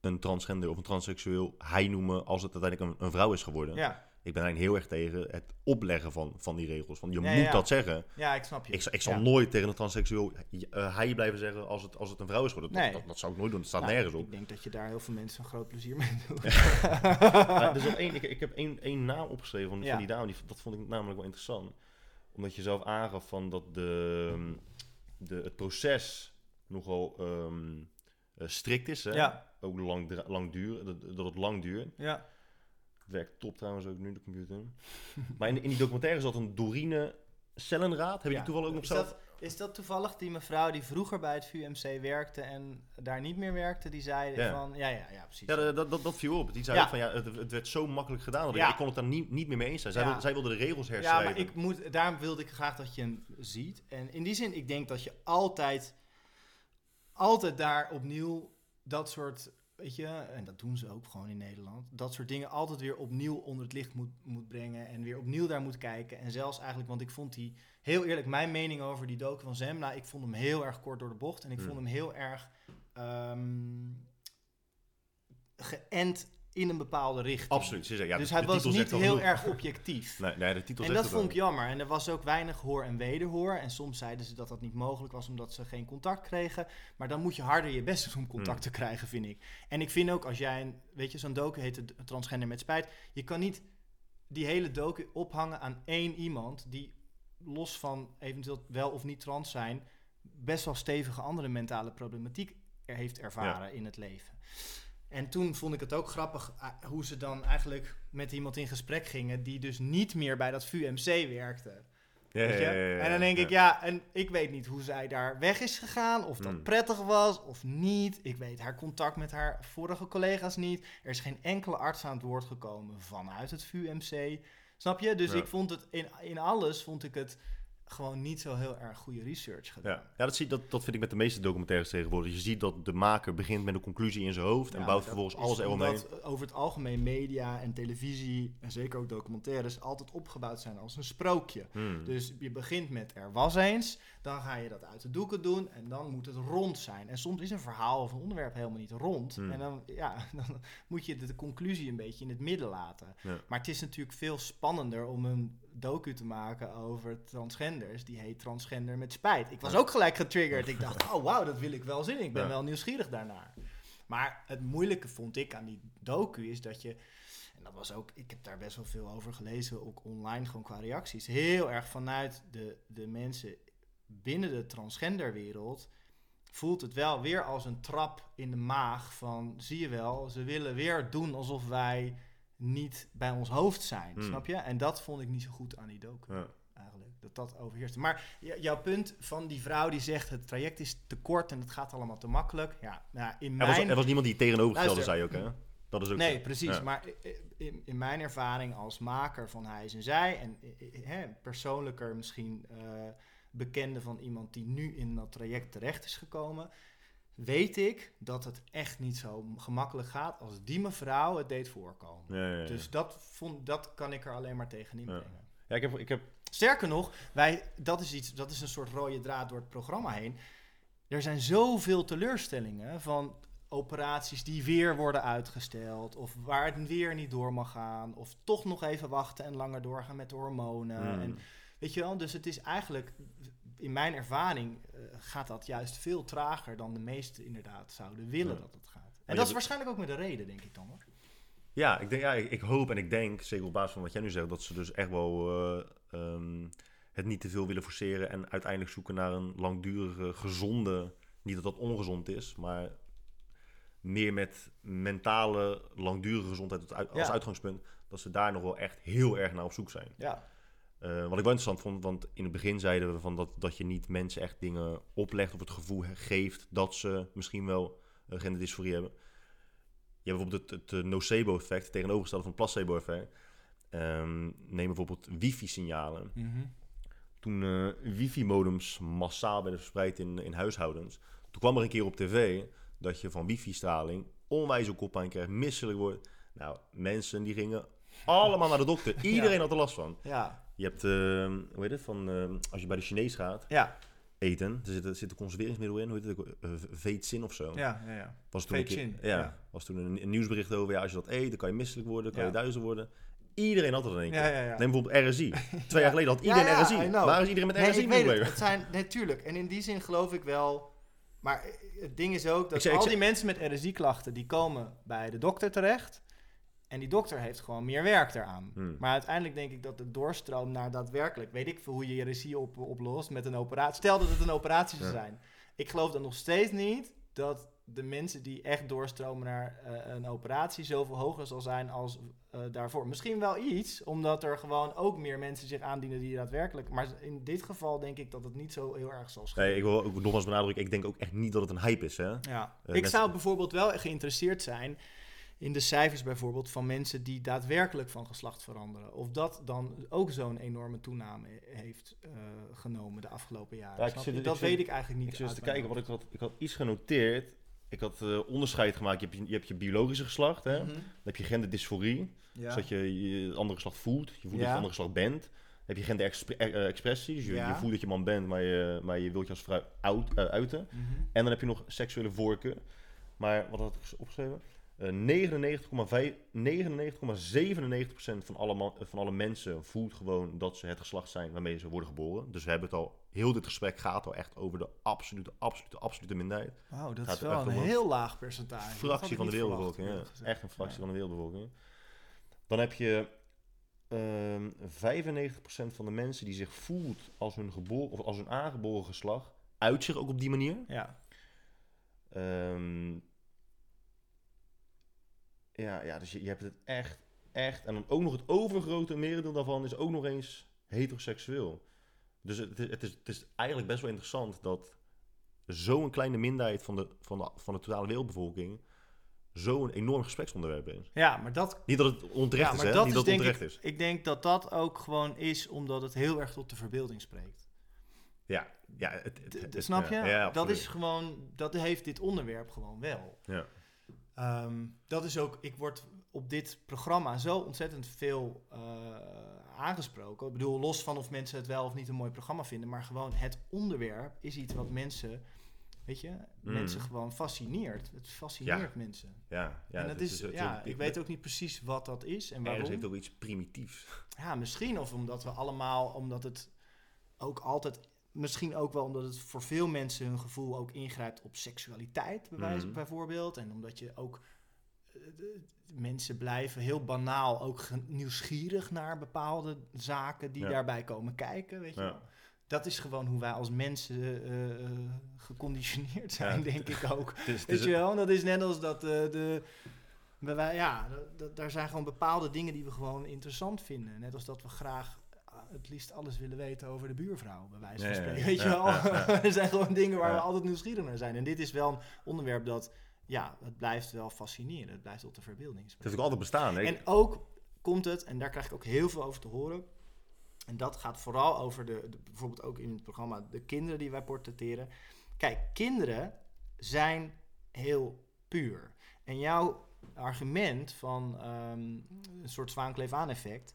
een transgender of een transseksueel hij noemen als het uiteindelijk een, een vrouw is geworden. Ja, ik ben eigenlijk heel erg tegen het opleggen van, van die regels. Van je moet ja. dat zeggen. Ja, ik snap je. Ik, zal- ik zal Ja. nooit tegen een transseksueel eh, hij blijven zeggen als het, als het een vrouw is geworden. Dat, Nee. dat, dat zou ik nooit doen. Dat staat Nou, nergens ik op. denk dat je daar heel veel mensen een groot plezier mee doet. *laughs* Er is één, ik, ik heb één, één naam opgeschreven van, die dame. Die, dat vond ik namelijk wel interessant. Omdat je zelf aangaf van dat de, de, het proces nogal ehm, eh, strikt is. Hè? Ook lang, lang duren, dat, dat het lang duurt. ja. Werkt top trouwens ook nu, de computer. maar in, in die documentaire zat een Dorine Cellenraad. Heb je Ja. die toevallig ook nog is zelf? dat, is dat toevallig die mevrouw die vroeger bij het VUMC werkte en daar niet meer werkte, die zei Ja. van, ja, ja, ja, precies. Ja, dat, dat, dat, viel op. Die zei Ja. van ja, het, het werd zo makkelijk gedaan. Dat ik, Ja. ik kon het daar niet, niet meer mee eens zijn. Zij, Ja. wilde, zij wilde de regels Ja, herschrijven. maar ik moet, daarom wilde ik graag dat je hem ziet. En in die zin, ik denk dat je altijd, altijd daar opnieuw dat soort, weet je, en dat doen ze ook gewoon in Nederland, dat soort dingen altijd weer opnieuw onder het licht moet, moet brengen en weer opnieuw daar moet kijken. En zelfs eigenlijk, want ik vond die, heel eerlijk, mijn mening over die docu van Zemla, ik vond hem heel erg kort door de bocht en ik Hmm. vond hem heel erg ehm geënt in een bepaalde richting. Absoluut. ze Ja, dus hij was niet heel genoeg. erg objectief. *laughs* Nee, nee, de titel En dat vond ik jammer. En er was ook weinig hoor en wederhoor. En soms zeiden ze dat dat niet mogelijk was omdat ze geen contact kregen. Maar dan moet je harder je best doen om contact Hmm. te krijgen, vind ik. En ik vind ook als jij een, weet je, zo'n docu heet het Transgender met Spijt. Je kan niet die hele docu ophangen aan één iemand die los van eventueel wel of niet trans zijn, best wel stevige andere mentale problematiek er heeft ervaren in het leven. En toen vond ik het ook grappig ah, hoe ze dan eigenlijk met iemand in gesprek gingen die dus niet meer bij dat VUMC werkte. Ja, Weet je? ja, ja, ja, en dan denk ik, ja, en ik weet niet hoe zij daar weg is gegaan, of dat Hmm. prettig was of niet. Ik weet haar contact met haar vorige collega's niet. Er is geen enkele arts aan het woord gekomen vanuit het VUMC. Snap je? Dus ik vond het in, in alles vond ik het gewoon niet zo heel erg goede research gedaan. Ja, ja dat, zie, dat, dat vind ik met de meeste documentaires tegenwoordig. Je ziet dat de maker begint met een conclusie in zijn hoofd en Ja, bouwt vervolgens alles eromheen. over het algemeen media en televisie, en zeker ook documentaires, altijd opgebouwd zijn als een sprookje. Hmm. Dus je begint met er was eens, dan ga je dat uit de doeken doen en dan moet het rond zijn. En soms is een verhaal of een onderwerp helemaal niet rond. Hmm. En dan, ja, *laughs* dan moet je de, de conclusie een beetje in het midden laten. Ja. Maar het is natuurlijk veel spannender om een docu te maken over transgenders. Die heet Transgender met Spijt. Ik was ook gelijk getriggerd. Ik dacht, oh wauw, dat wil ik wel zien. Ik ben Ja. wel nieuwsgierig daarnaar. Maar het moeilijke vond ik aan die docu is dat je... En dat was ook, ik heb daar best wel veel over gelezen, ook online gewoon qua reacties. Heel erg vanuit de, de mensen binnen de transgenderwereld voelt het wel weer als een trap in de maag van, zie je wel, ze willen weer doen alsof wij niet bij ons hoofd zijn, Hmm. snap je? En dat vond ik niet zo goed aan die docu Ja. eigenlijk, dat dat overheerst. Maar jouw punt van die vrouw die zegt het traject is te kort en het gaat allemaal te makkelijk. Ja, nou, in Er, was, mijn... er was niemand die tegenovergestelde zei ook, hè? Dat is ook Nee, zo. precies. Ja. Maar in, in mijn ervaring als maker van Hij is en Zij... en hè, persoonlijker misschien eh, bekende van iemand die nu in dat traject terecht is gekomen... weet ik dat het echt niet zo gemakkelijk gaat als die mevrouw het deed voorkomen. Ja, ja, ja. Dus dat, vond, dat kan ik er alleen maar tegen inbrengen. ja, ik heb, ik heb Sterker nog, wij, dat, is iets, dat is een soort rode draad door het programma heen. Er zijn zoveel teleurstellingen van operaties die weer worden uitgesteld. Of waar het weer niet door mag gaan. Of toch nog even wachten en langer doorgaan met de hormonen. Hmm. En, weet je wel, dus het is eigenlijk, in mijn ervaring, eh, gaat dat juist veel trager dan de meesten inderdaad zouden willen Ja. dat het gaat. En dat is waarschijnlijk ook met de reden, denk ik dan hoor. Ja, ik, denk, ja ik, ik hoop en ik denk, zeker op basis van wat jij nu zegt, dat ze dus echt wel eh, ehm, het niet te veel willen forceren en uiteindelijk zoeken naar een langdurige, gezonde, niet dat dat ongezond is, maar meer met mentale, langdurige gezondheid als, uit- als Ja. uitgangspunt, dat ze daar nog wel echt heel erg naar op zoek zijn. Ja, Eh, wat ik wel interessant vond, want in het begin zeiden we van dat, dat je niet mensen echt dingen oplegt of het gevoel geeft dat ze misschien wel uh, genderdysforie hebben. Je hebt bijvoorbeeld het, het eh, nocebo-effect, tegenovergestelde van het placebo-effect. Ehm, neem bijvoorbeeld wifi-signalen. Toen eh, wifi-modems massaal werden verspreid in, in huishoudens, toen kwam er een keer op tv dat je van wifi-straling onwijs koppijn krijgt, misselijk wordt. Nou, mensen die gingen allemaal naar de dokter. *laughs* Iedereen had er last van. ja, Je hebt, ehm, hoe heet het, van, ehm, als je bij de Chinees gaat ja, eten, er zit, er zit een conserveringsmiddel in, hoe heet het, ook, eh, veetzin of zo. ja, ja. ja. Was toen keer- ja, ja. was toen een, een nieuwsbericht over, ja, als je dat eet, dan kan je misselijk worden, kan Ja. je duizelig worden. Iedereen had dat in één keer. Ja. Neem bijvoorbeeld RSI. *laughs* Twee jaar geleden had iedereen RSI. Waar is iedereen met Nee, RSI nu weet het. Het zijn, natuurlijk. en in die zin geloof ik wel. Maar het ding is ook dat zeg- al die mensen met RSI-klachten, die komen bij de dokter terecht. En die dokter heeft gewoon meer werk eraan. Hmm. Maar uiteindelijk denk ik dat de doorstroom naar daadwerkelijk, weet ik veel hoe je je RSI op, oplost met een operatie. Stel dat het een operatie zou Ja. zijn. Ik geloof dan nog steeds niet dat de mensen die echt doorstromen naar eh, een operatie zoveel hoger zal zijn als eh, daarvoor. Misschien wel iets, omdat er gewoon ook meer mensen zich aandienen die daadwerkelijk. Maar in dit geval denk ik dat het niet zo heel erg zal schelen. Nee, ik wil ook nogmaals benadrukken, ik denk ook echt niet dat het een hype is. Hè? Ja. Eh, ik zou bijvoorbeeld wel geïnteresseerd zijn in de cijfers bijvoorbeeld van mensen die daadwerkelijk van geslacht veranderen. Of dat dan ook zo'n enorme toename heeft eh, genomen de afgelopen jaren. Ja, zit- dat zit- weet ik eigenlijk niet. Ik zit te kijken, wat ik had, ik had iets genoteerd. Ik had eh, onderscheid gemaakt. Je hebt je, je hebt je biologische geslacht, hè? hoofd. dan Mhm. heb je genderdysforie. Ja. Dus dat je je het andere geslacht voelt. Je voelt dat je het andere geslacht bent. Dan heb je genderexpressie. Dus je, je voelt dat je man bent, maar je, maar je wilt je als vrouw uit, eh, uiten. Mhm. En dan heb je nog seksuele voorkeur. Maar wat had ik opgeschreven? Eh 99,5 99,97% van alle, van alle mensen voelt gewoon dat ze het geslacht zijn waarmee ze worden geboren. Dus we hebben het al, heel dit gesprek gaat al echt over de absolute, absolute, absolute minderheid. Wauw, dat Gaat is wel een heel laag percentage. Fractie van de wereldbevolking. Ja. Echt een fractie Ja. van de wereldbevolking. Dan heb je ehm 95% van de mensen die zich voelt als hun, geboren, of als hun aangeboren geslacht, uit zich ook op die manier. Ja. Ehm, ja, ja, dus je, je hebt het echt, echt. En dan ook nog het overgrote merendeel daarvan is ook nog eens heteroseksueel. Dus het, is- het, is, het is eigenlijk best wel interessant dat zo'n kleine minderheid van de, van, de, van de totale wereldbevolking zo'n enorm gespreksonderwerp is. ja, maar dat Niet dat het onterecht Ja, is, hè? dat Niet is dat het onterecht ik, is. ik denk dat dat ook gewoon is omdat het heel erg tot de verbeelding spreekt. Ja, ja, het, snap je? ja, ja, dat is gewoon, dat heeft dit onderwerp gewoon wel. Ja. Ehm, dat is ook, ik word op dit programma zo ontzettend veel eh, aangesproken. Ik bedoel, los van of mensen het wel of niet een mooi programma vinden, maar gewoon het onderwerp is iets wat mensen, weet je, Mm. mensen gewoon fascineert. Het fascineert mensen. Ja, ja, en dat is, ja, ik weet ook niet precies wat dat is en waarom. Ergens heeft ook iets primitiefs. Ja, misschien of omdat we allemaal, omdat het ook altijd, misschien ook wel omdat het voor veel mensen hun gevoel ook ingrijpt op seksualiteit, bij wijze- Mhm. bijvoorbeeld. En omdat je ook, eh, mensen blijven heel banaal ook nieuwsgierig naar bepaalde zaken die Ja. daarbij komen kijken, weet je Ja. Dat is gewoon hoe wij als mensen eh, eh, geconditioneerd zijn, Ja. denk ik ook. Het is, het Weet je wel, dat is net als dat de... wij- ja, daar zijn gewoon bepaalde dingen die we gewoon interessant vinden. Net als dat we graag het liefst alles willen weten over de buurvrouw, bij wijze van spreken. Weet je wel? *laughs* er zijn gewoon dingen waar we altijd nieuwsgierig naar zijn. En dit is wel een onderwerp dat, ja, het blijft wel fascineren. Het blijft tot de verbeelding het heeft ook altijd bestaan. Hè? En ook komt het, en daar krijg ik ook heel veel over te horen. En dat gaat vooral over de, de- bijvoorbeeld ook in het programma, de kinderen die wij portretteren. Kijk, kinderen zijn heel puur. En jouw argument van ehm, een soort zwaankleef-aan-effect, dat, i-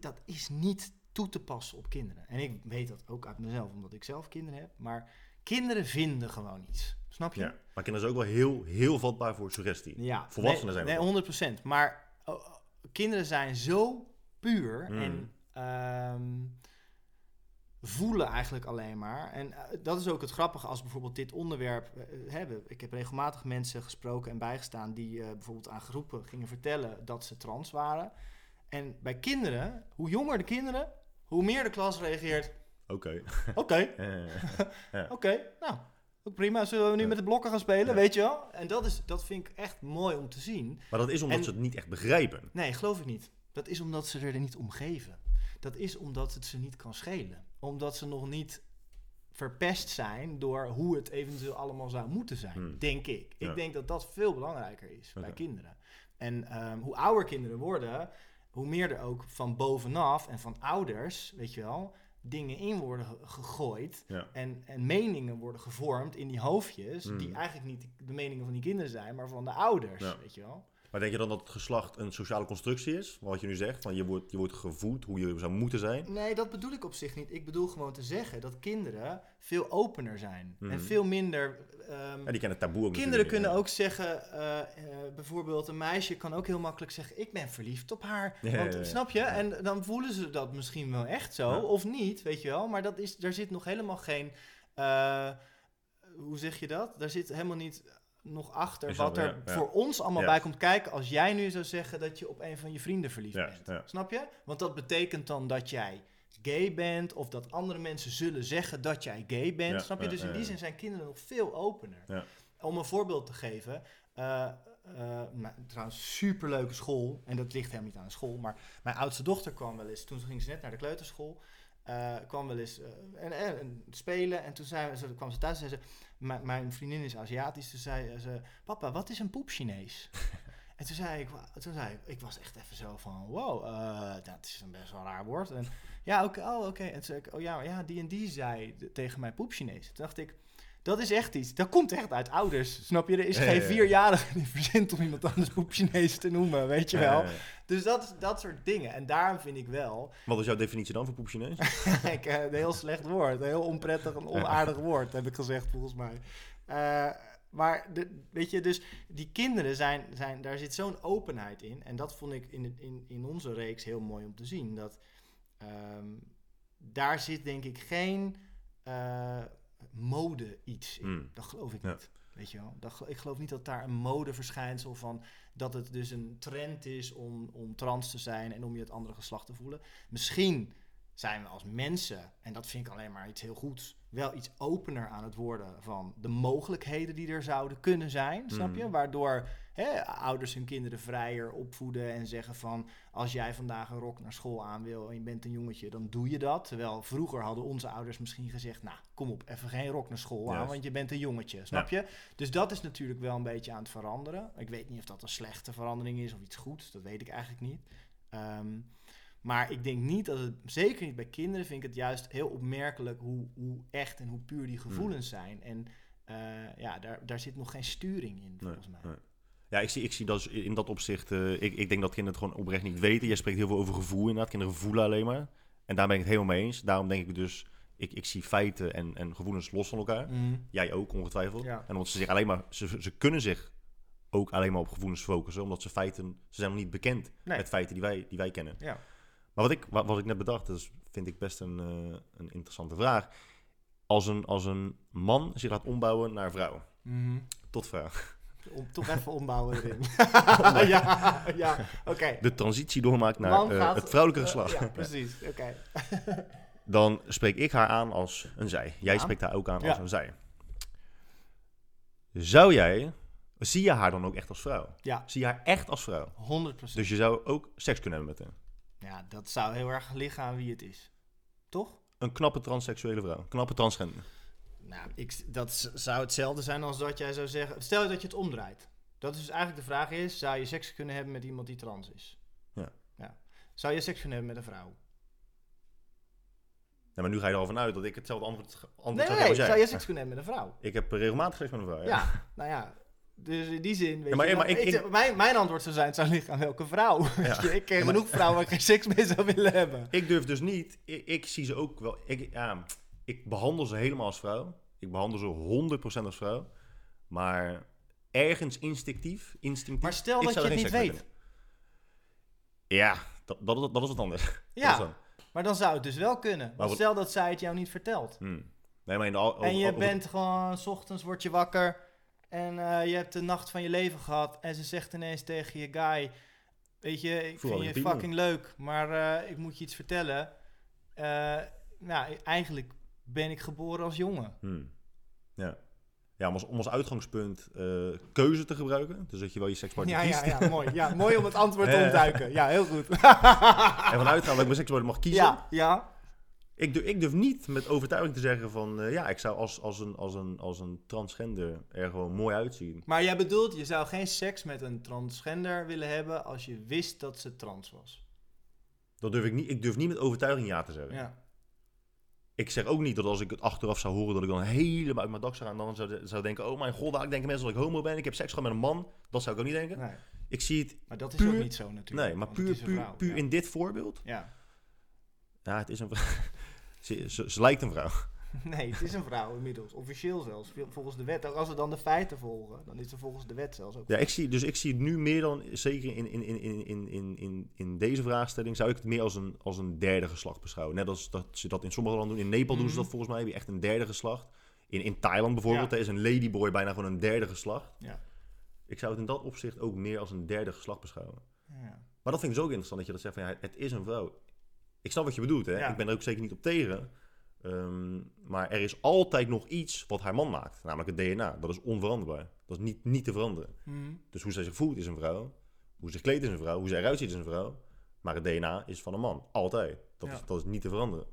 dat is niet toe te passen op kinderen. En ik weet dat ook uit mezelf, omdat ik zelf kinderen heb. Maar kinderen vinden gewoon iets. Snap je? Ja, maar kinderen zijn ook wel heel, heel vatbaar voor suggestie. Ja, Volwassenen nee, zijn Nee, dat 100%. Maar oh, oh, kinderen zijn zo puur Mm. en ehm, voelen eigenlijk alleen maar. En eh, dat is ook het grappige als bijvoorbeeld dit onderwerp eh, hebben. Ik heb regelmatig mensen gesproken en bijgestaan die eh, bijvoorbeeld aan groepen gingen vertellen dat ze trans waren. En bij kinderen, hoe jonger de kinderen, hoe meer de klas reageert. Oké. Oké, *laughs* Oké, nou, ook prima. Zullen we nu Ja. met de blokken gaan spelen, Ja. weet je wel? En dat, is, dat vind ik echt mooi om te zien. maar dat is omdat En- ze het niet echt begrijpen. Nee, geloof ik niet. Dat is omdat ze er niet om geven. Dat is omdat het ze niet kan schelen. Omdat ze nog niet verpest zijn door hoe het eventueel allemaal zou moeten zijn, Hmm. denk ik. Ja. Ik denk dat dat veel belangrijker is bij kinderen. En ehm, hoe ouder kinderen worden, hoe meer er ook van bovenaf en van ouders, weet je wel, dingen in worden ge- gegooid Ja. en, en meningen worden gevormd in die hoofdjes, Hmm. die eigenlijk niet de meningen van die kinderen zijn, maar van de ouders, Ja. weet je wel. Maar denk je dan dat het geslacht een sociale constructie is? Wat je nu zegt, van je wordt, je wordt gevoed hoe je zou moeten zijn. Nee, dat bedoel ik op zich niet. Ik bedoel gewoon te zeggen dat kinderen veel opener zijn. En veel minder... ehm, Ja, die kennen taboe ook Kinderen kunnen niet, ook zeggen, eh, eh, bijvoorbeeld een meisje kan ook heel makkelijk zeggen, ik ben verliefd op haar. Ja, Want, ja. Snap je? En dan voelen ze dat misschien wel echt zo, of niet, weet je wel. Maar dat is, daar zit nog helemaal geen, eh, hoe zeg je dat? Daar zit helemaal niet nog achter Is wat er voor ons allemaal bij komt kijken als jij nu zou zeggen dat je op een van je vrienden verliefd bent. Snap je? Want dat betekent dan dat jij gay bent of dat andere mensen zullen zeggen dat jij gay bent. Ja, Snap je? Dus in die zin zijn kinderen nog veel opener. Ja. Om een voorbeeld te geven. eh, eh, nou, trouwens, superleuke school. En dat ligt helemaal niet aan de school. Maar mijn oudste dochter kwam wel eens. Toen ging ze net naar de kleuterschool. eh, kwam wel eens en, en, en spelen. En toen zei, ze, kwam ze thuis en zei ze... "Mijn- vriendin is Aziatisch. Toen zei ze... Papa, wat is een poep Chinees? *laughs* en toen zei ik... Toen zei ik... Ik was echt even zo van... Wow, dat is een best wel raar woord. En, ja, oké. oh, oké. En toen zei ik... Oh ja, maar ja, die en die zei tegen mij poep Chinees. Toen dacht ik... Dat is echt iets. Dat komt echt uit ouders. Snap je? Er is Ja, geen ja, ja. vierjarige die verzint om iemand anders poep Chinees te noemen. Weet je wel? Dus dat, dat soort dingen. En daarom vind ik wel... Wat is jouw definitie dan voor poep Chinees? *laughs* ik, eh, een heel slecht woord. Een heel onprettig en onaardig woord, heb ik gezegd volgens mij. Eh, maar de, weet je, dus die kinderen zijn, zijn daar zit zo'n openheid in. En dat vond ik in, in, in onze reeks heel mooi om te zien. Dat ehm, daar zit denk ik geen eh, mode iets in. Hmm. Dat geloof ik Ja. niet. Weet je wel? Dat, ik geloof niet dat daar een modeverschijnsel van dat het dus een trend is om, om trans te zijn en om je het andere geslacht te voelen. Misschien zijn we als mensen, en dat vind ik alleen maar iets heel goeds, wel iets opener aan het worden van de mogelijkheden die er zouden kunnen zijn, snap je? Mhm. Waardoor hè, ouders hun kinderen vrijer opvoeden en zeggen van als jij vandaag een rok naar school aan wil en je bent een jongetje, dan doe je dat. Terwijl vroeger hadden onze ouders misschien gezegd, nou kom op, even geen rok naar school aan, want je bent een jongetje, snap je? Dus dat is natuurlijk wel een beetje aan het veranderen. Ik weet niet of dat een slechte verandering is of iets goeds, dat weet ik eigenlijk niet. Ehm, maar ik denk niet dat het, zeker niet bij kinderen, vind ik het juist heel opmerkelijk hoe, hoe echt en hoe puur die gevoelens zijn. En eh, ja, daar, daar zit nog geen sturing in, volgens mij. nee. Ja, ik zie, ik zie dat in dat opzicht. eh, ik, ik denk dat kinderen het gewoon oprecht niet weten. Jij spreekt heel veel over gevoel inderdaad. Kinderen voelen alleen maar. En daar ben ik het helemaal mee eens. Daarom denk ik dus. Ik, ik zie feiten en, en gevoelens los van elkaar. Mhm. Jij ook, ongetwijfeld. Ja. En omdat ze zich alleen maar. Ze, ze kunnen zich ook alleen maar op gevoelens focussen. Omdat ze feiten. Ze zijn nog niet bekend Nee. met feiten die wij, die wij kennen. Ja. Maar wat ik, wat, wat ik net bedacht, dat is, vind ik best een, eh, een interessante vraag. Als een, als een man zich laat ombouwen naar vrouw. Mhm. Tot vrouw. Om, toch even ombouwen erin. *laughs* ja, ja oké. De transitie doormaakt naar eh, gaat- het vrouwelijke Eh, geslacht. ja, precies. Oké. *laughs* Dan spreek ik haar aan als een zij. Jij Ja. spreekt haar ook aan Ja. als een zij. Zou jij, zie je haar dan ook echt als vrouw? Ja, Zie je haar echt als vrouw? 100%. Dus je zou ook seks kunnen hebben met haar. Ja, dat zou heel erg liggen aan wie het is. Toch? Een knappe transseksuele vrouw. Een knappe transgender. Nou, ik, dat zou hetzelfde zijn als dat jij zou zeggen... Stel dat je het omdraait. Dat is dus eigenlijk de vraag is... Zou je seks kunnen hebben met iemand die trans is? Ja. ja. Zou je seks kunnen hebben met een vrouw? Ja, maar nu ga je er al vanuit dat ik hetzelfde antwoord, antwoord Nee, zou nee, als jij. zou je seks kunnen hebben met een vrouw? Ik heb regelmatig seks met een vrouw. Ja, nou ja. Dus in die zin, weet Ja, maar- je, maar dan- ik- ik- mijn, mijn antwoord zou zijn, het zou liggen aan welke vrouw. *laughs* Ik ken Ja, maar- genoeg vrouwen waar ik geen seks mee zou willen hebben. Ik durf dus niet. Ik, zie ze ook wel. Ik, ik behandel ze helemaal als vrouw. Ik behandel ze 100% als vrouw. Maar ergens instinctief. instinctief Maar stel dat je het niet weet. Ja, dat, dat, dat is wat anders. *laughs* Ja, dan. maar dan zou het dus wel kunnen. Wat- stel dat zij het jou niet vertelt. Hmm. Nee, maar in de En je over- bent gewoon, s ochtends word je wakker en eh, je hebt de nacht van je leven gehad. En ze zegt ineens tegen je guy, weet je, ik vind je fucking leuk, maar eh, ik moet je iets vertellen. Eh, nou, eigenlijk ben ik geboren als jongen. Hmm. Ja. Ja, om als, om als uitgangspunt keuze te gebruiken. Dus dat je wel je sekspartner Ja, kiest. ja, ja, mooi. Ja, *laughs* mooi om het antwoord te ontduiken. Ja, heel goed. *laughs* En vanuit gaan dat ik mijn sekspartner mag kiezen. Ja, ja. Ik, durf, ik durf niet met overtuiging te zeggen van... eh, ja, ik zou als, als, een, als, een, als een transgender er gewoon mooi uitzien. Maar jij bedoelt, je zou geen seks met een transgender willen hebben als je wist dat ze trans was. Dat durf ik niet. Ik durf niet met overtuiging ja te zeggen. Ja. Ik zeg ook niet dat als ik het achteraf zou horen dat ik dan helemaal uit mijn dak zou gaan, dan zou, zou denken, oh mijn god, ik denk mensen dat ik homo ben, ik heb seks gehad met een man. Dat zou ik ook niet denken. Nee. Ik zie het... Maar dat is Puur- ook niet zo natuurlijk. Nee, maar puur, puur, vrouw, puur ja. in dit voorbeeld... Ja. Ja, het is een vrouw. Ze, ze, ze lijkt een vrouw. *laughs* Nee, het is een vrouw inmiddels. Officieel zelfs. Volgens de wet. Ook als we dan de feiten volgen, dan is ze volgens de wet zelfs ook. Ja, ik zie, dus ik zie het nu meer dan, zeker in, in, in, in, in, in, in, deze vraagstelling, zou ik het meer als een, als een derde geslacht beschouwen. Net als dat ze dat in sommige landen doen. In Nepal doen ze dat Mhm. volgens mij, heb je echt een derde geslacht. In, in Thailand bijvoorbeeld, Ja. is een ladyboy bijna gewoon een derde geslacht. Ja. Ik zou het in dat opzicht ook meer als een derde geslacht beschouwen. Ja. Maar dat vind ik dus ook interessant, dat je dat zegt van ja, het is een vrouw. Ik snap wat je bedoelt, hè. Ja. Ik ben er ook zeker niet op tegen. Ehm, maar er is altijd nog iets wat haar man maakt. Namelijk het DNA. Dat is onveranderbaar. Dat is niet, niet te veranderen. Mhm. Dus hoe zij zich voelt is een vrouw. Hoe ze zich kleedt is een vrouw. Hoe zij eruit ziet is een vrouw. Maar het DNA is van een man. Altijd. Dat, Ja. is, dat is niet te veranderen.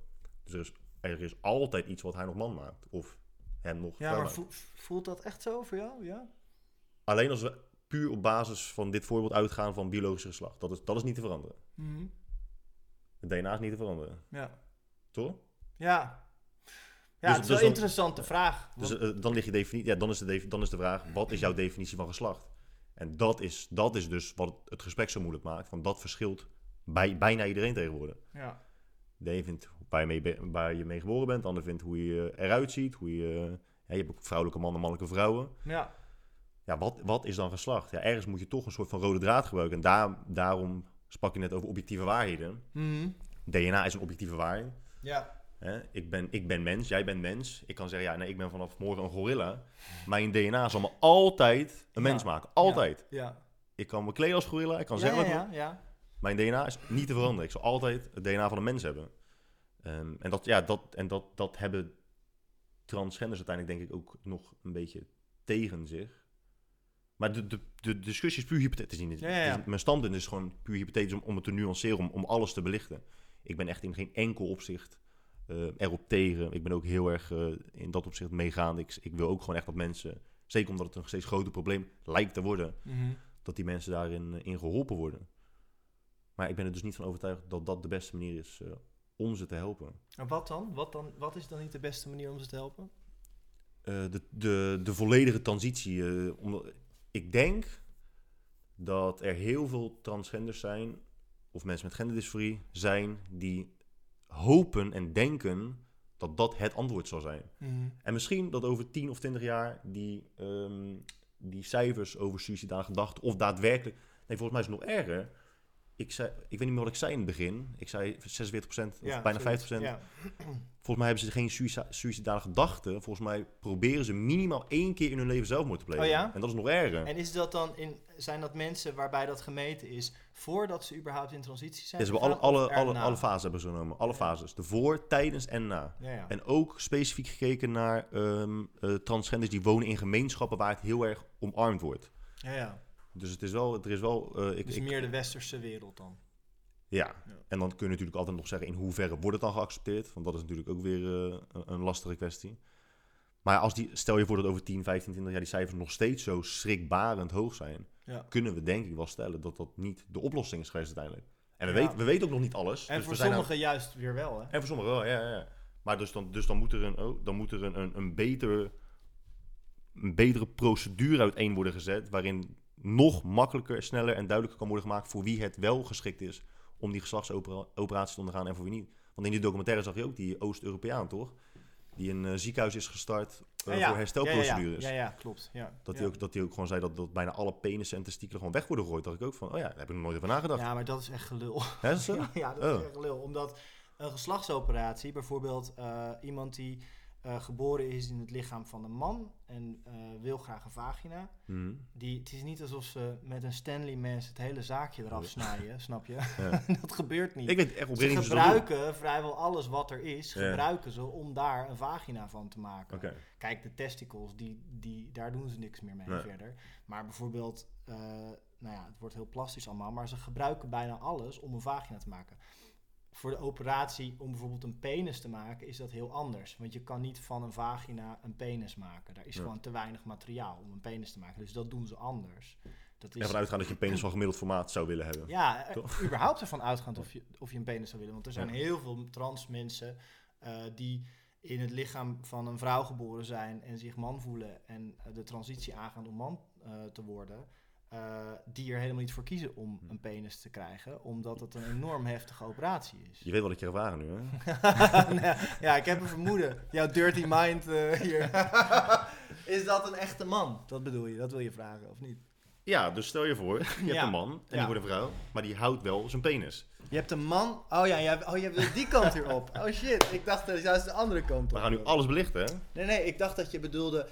Dus er is, er is altijd iets wat haar nog man maakt. Of hem nog Ja, maar voelt dat echt zo voor jou? Ja? Alleen als we puur op basis van dit voorbeeld uitgaan van biologisch geslacht. Dat is, dat is niet te veranderen. Mhm. Het DNA is niet te veranderen. Ja. Toch? Ja. Ja, Dus- het is dus wel een dan- interessante vraag. Dus want- eh, dan, lig je defini- ja, dan, is de dan is de vraag, wat is jouw definitie van geslacht? En dat is, dat is dus wat het gesprek zo moeilijk maakt. Want dat verschilt bij bijna iedereen tegenwoordig. ja. De een vindt waar je mee, waar je mee geboren bent. De ander vindt hoe je eruit ziet. Hoe je, ja, je hebt ook vrouwelijke mannen, mannelijke vrouwen. Ja. Ja, wat, wat is dan geslacht? Ja, ergens moet je toch een soort van rode draad gebruiken. En daar, daarom sprak je net over objectieve waarheden. Mhm. DNA is een objectieve waarheid. Ja. Hè? Ik, ben, ik ben mens, jij bent mens. Ik kan zeggen, ja, nee, ik ben vanaf morgen een gorilla. Mijn DNA zal me altijd een mens Ja. maken. Altijd. Ja. Ik kan me kleden als gorilla. Ik kan zeggen ja, wat ik wil. Mijn DNA is niet te veranderen. Ik zal altijd het DNA van een mens hebben. Ehm, en dat, ja, dat, en dat, dat hebben transgenders uiteindelijk denk ik ook nog een beetje tegen zich. Maar de, de, de discussie is puur hypothetisch. Niet- Ja, ja, het is- Mijn standpunt is gewoon puur hypothetisch om, om het te nuanceren, om, om alles te belichten. Ik ben echt in geen enkel opzicht eh, erop tegen. Ik ben ook heel erg eh, in dat opzicht meegaand. Ik, ik wil ook gewoon echt dat mensen, zeker omdat het een steeds groter probleem lijkt te worden, Mhm. dat die mensen daarin eh, in geholpen worden. Maar ik ben er dus niet van overtuigd dat dat de beste manier is om ze te helpen. En wat dan? wat dan? Wat is dan niet de beste manier om ze te helpen? De, de, de volledige transitie. omdat, ik denk dat er heel veel transgenders zijn, of mensen met genderdysforie zijn, die hopen en denken dat dat het antwoord zal zijn. En misschien dat over 10 of 20 jaar die, ehm, die cijfers over suicidale gedachten, of daadwerkelijk. Nee, volgens mij is het nog erger. Ik, zei, ik weet niet meer wat ik zei in het begin. Ik zei 46% of bijna 50%. Ja. Volgens mij hebben ze geen suïci- suïcidale gedachten. Volgens mij proberen ze minimaal één keer in hun leven zelfmoord te plegen. Oh ja? En dat is nog erger. En is dat dan in, zijn dat mensen waarbij dat gemeten is voordat ze überhaupt in transitie zijn? Ze hebben alle, alle, alle, alle fases hebben ze genomen. Alle fases. De voor, tijdens en na. En ook specifiek gekeken naar eh, transgenders die wonen in gemeenschappen waar het heel erg omarmd wordt. ja, ja. Dus het is wel, er is wel. eh, ik, Dus ik- meer de westerse wereld dan. Ja. Ja. en dan kun je natuurlijk altijd nog zeggen in hoeverre wordt het dan geaccepteerd. Want dat is natuurlijk ook weer eh, een, een lastige kwestie. Maar als die, stel je voor dat over 10, 15, 20 jaar die cijfers nog steeds zo schrikbarend hoog zijn. Ja. Kunnen we denk ik wel stellen dat dat niet de oplossing is geweest uiteindelijk. En we, Ja. weten, we weten ook nog niet alles. En dus voor nou- sommigen juist weer wel, hè? en voor sommigen wel, ja, ja, ja. Maar dus dan, dus dan moet er, een, oh, dan moet er een, een, een, betere, een betere procedure uiteen worden gezet. Waarin nog makkelijker, sneller en duidelijker kan worden gemaakt voor wie het wel geschikt is om die geslachtsoperatie te ondergaan en voor wie niet. Want in die documentaire zag je ook die Oost-Europeaan, toch? Die een eh, ziekenhuis is gestart eh, Ja, ja. voor herstelprocedures. Ja, ja, ja, klopt. Ja. Dat, hij ook, dat hij ook gewoon zei dat, dat bijna alle penissen en testikelen gewoon weg worden gegooid. dacht ik ook van, oh ja, daar heb ik nog nooit over nagedacht. ja, maar dat is echt gelul. Hè, dat? *laughs* Ja, dat Oh. is echt lul. Omdat een geslachtsoperatie, bijvoorbeeld eh, iemand die eh, geboren is in het lichaam van een man en eh, wil graag een vagina. Mhm. Die, het is niet alsof ze met een Stanley mes het hele zaakje eraf Nee. snijden, snap je? Ja. *laughs* dat gebeurt niet. Ik weet echt ze gebruiken vrijwel alles wat er is, Ja. gebruiken ze om daar een vagina van te maken. Kijk, de testicles, die, die, daar doen ze niks meer mee Nee. verder. Maar bijvoorbeeld, eh, nou ja, het wordt heel plastisch allemaal, maar ze gebruiken bijna alles om een vagina te maken. Voor de operatie om bijvoorbeeld een penis te maken is dat heel anders. Want je kan niet van een vagina een penis maken. Daar is Ja. gewoon te weinig materiaal om een penis te maken. Dus dat doen ze anders. Dat is, Ervan uitgaan dat je een penis van gemiddeld formaat zou willen hebben. ja, eh, Toch? *laughs* überhaupt ervan uitgaand of je, of je een penis zou willen. Want er zijn Ja. heel veel trans mensen eh, die in het lichaam van een vrouw geboren zijn en zich man voelen en eh, de transitie aangaan om man te worden. Eh, die er helemaal niet voor kiezen om Hm. een penis te krijgen, omdat het een enorm heftige operatie is. Je weet wat ik je ervaren nu, hè? *laughs* Nee, ja, ik heb een vermoeden. Jouw dirty mind eh, hier. *laughs* is dat een echte man? Dat bedoel je, dat wil je vragen, of niet? Ja, dus stel je voor, je hebt Ja. een man en die wordt een vrouw, maar die houdt wel zijn penis. Je hebt een man. Oh ja, jij, oh, jij wil die kant hier op. Oh shit, ik dacht dat je juist de andere kant op. We gaan nu alles belichten, hè? Nee, nee, ik dacht dat je bedoelde.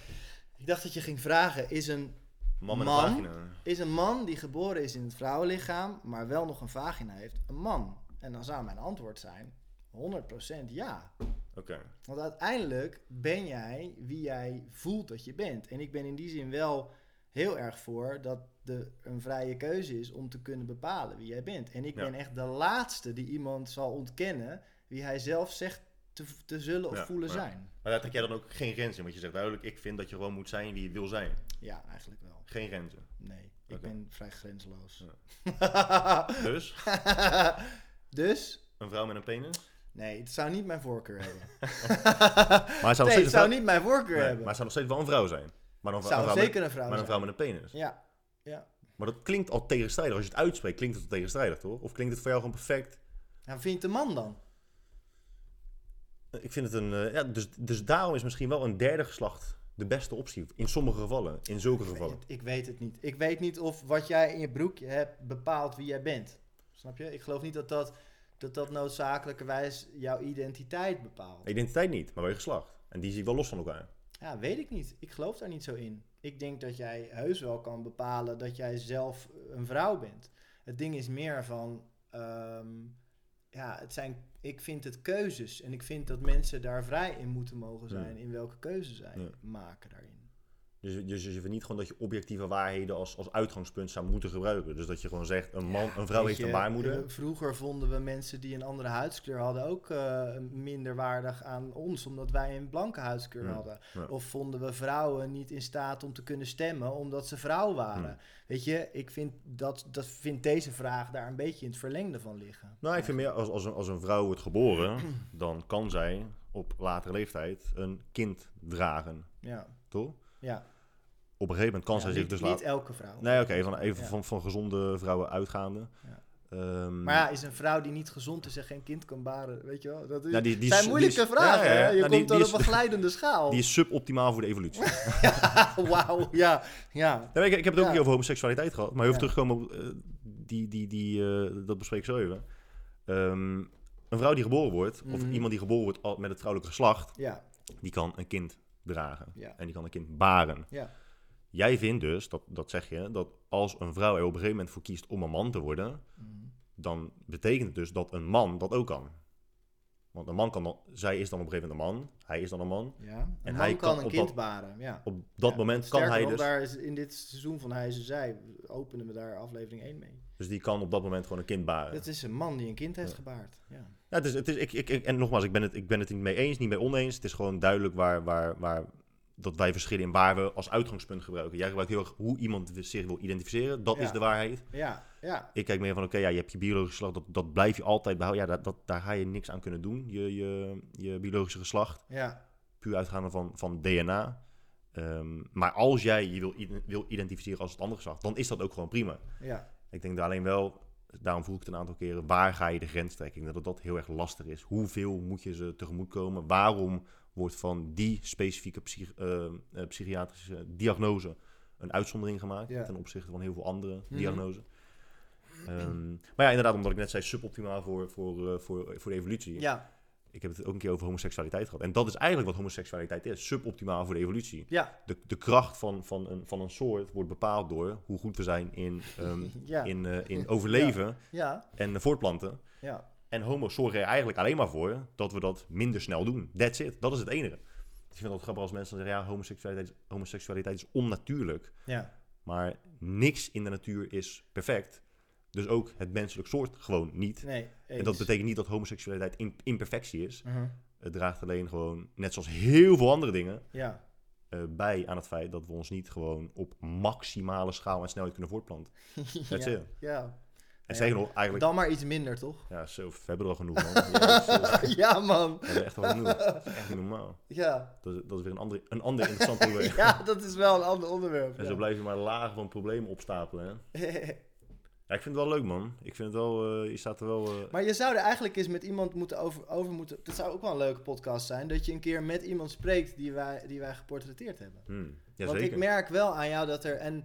Ik dacht dat je ging vragen: is een, Man met Man? een vagina. is een man die geboren is in het vrouwenlichaam, maar wel nog een vagina heeft, een man? En dan zou mijn antwoord zijn: 100% ja. Oké. Want uiteindelijk ben jij wie jij voelt dat je bent. En ik ben in die zin wel heel erg voor dat er een vrije keuze is om te kunnen bepalen wie jij bent. En ik Ja. ben echt de laatste die iemand zal ontkennen wie hij zelf zegt te, te zullen of Ja, voelen ja. zijn. Maar daar trek jij dan ook geen grenzen in, want je zegt duidelijk, ik vind dat je gewoon moet zijn wie je wil zijn. Ja, eigenlijk wel. Geen grenzen. Nee, ik ben vrij grenzeloos. *laughs* Dus, dus, een vrouw met een penis? nee, het zou niet mijn voorkeur hebben. *laughs* *laughs* Maar hij zou nog nee, het zou niet mijn voorkeur Nee, hebben. maar het zou nog steeds wel een vrouw zijn. Maar dan het zou een vrouw zeker met, een vrouw maar een zijn. vrouw met een penis. Ja, ja. Maar dat klinkt al tegenstrijdig. Als je het uitspreekt, klinkt het al tegenstrijdig, toch? Of klinkt het voor jou gewoon perfect? Nou, vind je het een man dan? Ik vind het een... eh, ja, dus, dus daarom is misschien wel een derde geslacht de beste optie. In sommige gevallen. In zulke Ik weet, gevallen. het, ik weet het niet. Ik weet niet of wat jij in je broekje hebt bepaalt wie jij bent. Snap je? Ik geloof niet dat dat, dat, dat noodzakelijkerwijs jouw identiteit bepaalt. Identiteit niet, maar wel je geslacht. En die zie ik wel los van elkaar. Ja, weet ik niet. Ik geloof daar niet zo in. Ik denk dat jij heus wel kan bepalen dat jij zelf een vrouw bent. Het ding is meer van, ehm, ja, het zijn, ik vind het keuzes. En ik vind dat mensen daar vrij in moeten mogen zijn Ja. in welke keuze zij maken daarin. Dus, dus je vindt niet gewoon dat je objectieve waarheden als, als uitgangspunt zou moeten gebruiken. Dus dat je gewoon zegt, een man, een vrouw heeft je, een baarmoeder. eh, vroeger vonden we mensen die een andere huidskleur hadden ook eh, minder waardig aan ons, omdat wij een blanke huidskleur Ja, hadden. ja. Of vonden we vrouwen niet in staat om te kunnen stemmen, omdat ze vrouw waren. Weet je, ik vind, dat, dat vind deze vraag daar een beetje in het verlengde van liggen. Nou, ik vind meer als, als, een, als een vrouw wordt geboren, dan kan zij op latere leeftijd een kind dragen. Ja, Toch? ja. Op een gegeven moment kan Ja, zij zich niet, dus niet laten... elke vrouw. Nee, oké, van, even Ja. van, van gezonde vrouwen uitgaande. Ja. Ehm, Maar ja, is een vrouw die niet gezond is en geen kind kan baren, weet je wel? Dat is, Ja, die- die zijn moeilijke die vragen, ja, ja, ja. hè? Je Nou, komt dan op een glijdende schaal. die is suboptimaal voor de evolutie. *laughs* Wauw, ja, ja. Ik, ik heb het ook niet over homoseksualiteit gehad, maar heel Ja. veel terugkomen op eh, die, die, die, eh, dat bespreek ik zo even. Ehm, een vrouw die geboren wordt, of Mhm. iemand die geboren wordt al- met het vrouwelijke geslacht, Ja, die kan een kind dragen. En die kan een kind baren. ja. Jij vindt dus, dat, dat zeg je, dat als een vrouw er op een gegeven moment voor kiest om een man te worden, Mhm. dan betekent het dus dat een man dat ook kan. Want een man kan dan, zij is dan op een gegeven moment een man, hij is dan een man. Ja, een En man hij kan kan een kind dat- baren, ja. Op dat Ja, moment kan hij dus, daar is in dit seizoen van Hij ze Zij openen we daar aflevering 1 mee. dus die kan op dat moment gewoon een kind baren. Het is een man die een kind heeft Ja. gebaard. Ja. Ja, het is, het is, ik, ik, ik- en nogmaals, ik ben, het, ik ben het niet mee eens, niet mee oneens. Het is gewoon duidelijk waar, waar, waar, dat wij verschillen in waar we als uitgangspunt gebruiken. Jij gebruikt heel erg hoe iemand zich wil identificeren. Dat Ja. is de waarheid. Ja, ja. Ik kijk meer van, oké, ja, je hebt je biologische geslacht, dat, dat blijf je altijd behouden. Ja, dat, dat, daar ga je niks aan kunnen doen, je, je, je biologische geslacht. Ja, Puur uitgaande van, van DNA. Ehm, maar als jij je wil, wil identificeren als het andere geslacht, dan is dat ook gewoon prima. ja. Ik denk daar alleen wel, daarom vroeg ik het een aantal keren, waar ga je de grens trekken? Dat dat heel erg lastig is. Hoeveel moet je ze tegemoetkomen? Waarom wordt van die specifieke psych- eh, eh, psychiatrische diagnose een uitzondering gemaakt Ja. ten opzichte van heel veel andere Mhm. diagnoses? Ehm, maar ja, inderdaad, omdat ik net zei, suboptimaal voor, voor, eh, voor, voor de evolutie. Ja, Ik heb het ook een keer over homoseksualiteit gehad. En dat is eigenlijk wat homoseksualiteit is. Suboptimaal voor de evolutie. ja, De, de kracht van, van, een, van een soort wordt bepaald door hoe goed we zijn in, ehm, *laughs* ja, in, in *laughs* overleven ja, en voortplanten. ja. En homo's zorgen er eigenlijk alleen maar voor dat we dat minder snel doen. That's it. Dat is het enige. Ik vind het grappig als mensen zeggen, ja, homoseksualiteit, is- homoseksualiteit is onnatuurlijk. ja. Maar niks in de natuur is perfect. Dus ook het menselijk soort gewoon niet. Nee, En dat betekent niet dat homoseksualiteit in- imperfectie is. Mhm. Het draagt alleen gewoon, net zoals heel veel andere dingen, Ja, eh, bij aan het feit dat we ons niet gewoon op maximale schaal en snelheid kunnen voortplanten. *laughs* That's ja. it. Ja. En zeker nog, eigenlijk... Dan maar iets minder, toch? Ja, zo, we hebben er al genoeg, man. *laughs* *laughs* Ja, man. we hebben echt wel genoeg. Echt niet normaal. Ja. Dat is, dat is weer een ander, een ander interessant *laughs* probleem. ja, dat is wel een ander onderwerp. En zo blijf je maar lagen van problemen opstapelen, hè. Ja, ik vind het wel leuk, man. Ik vind het wel... eh, je staat er wel... eh, Maar je zou er eigenlijk eens met iemand moeten over, over moeten... Dat zou ook wel een leuke podcast zijn. Dat je een keer met iemand spreekt die wij, die wij geportretteerd hebben. hmm, ja, Want zeker. ik merk wel aan jou dat er... En,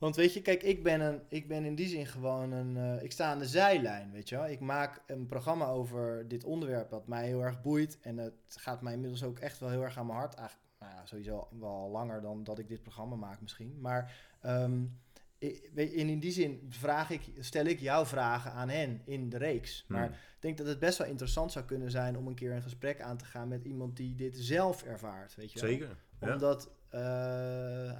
want weet je, kijk, ik ben, een, ik ben in die zin gewoon een... eh, ik sta aan de zijlijn, weet je wel. Ik maak een programma over dit onderwerp dat mij heel erg boeit. En het gaat mij inmiddels ook echt wel heel erg aan mijn hart. Eigenlijk, nou ja, sowieso wel langer dan dat ik dit programma maak misschien. Maar ehm, in, in die zin vraag ik, stel ik jouw vragen aan hen in de reeks. Hmm. Maar ik denk dat het best wel interessant zou kunnen zijn om een keer een gesprek aan te gaan met iemand die dit zelf ervaart, weet je wel Zeker. Ja. omdat eh,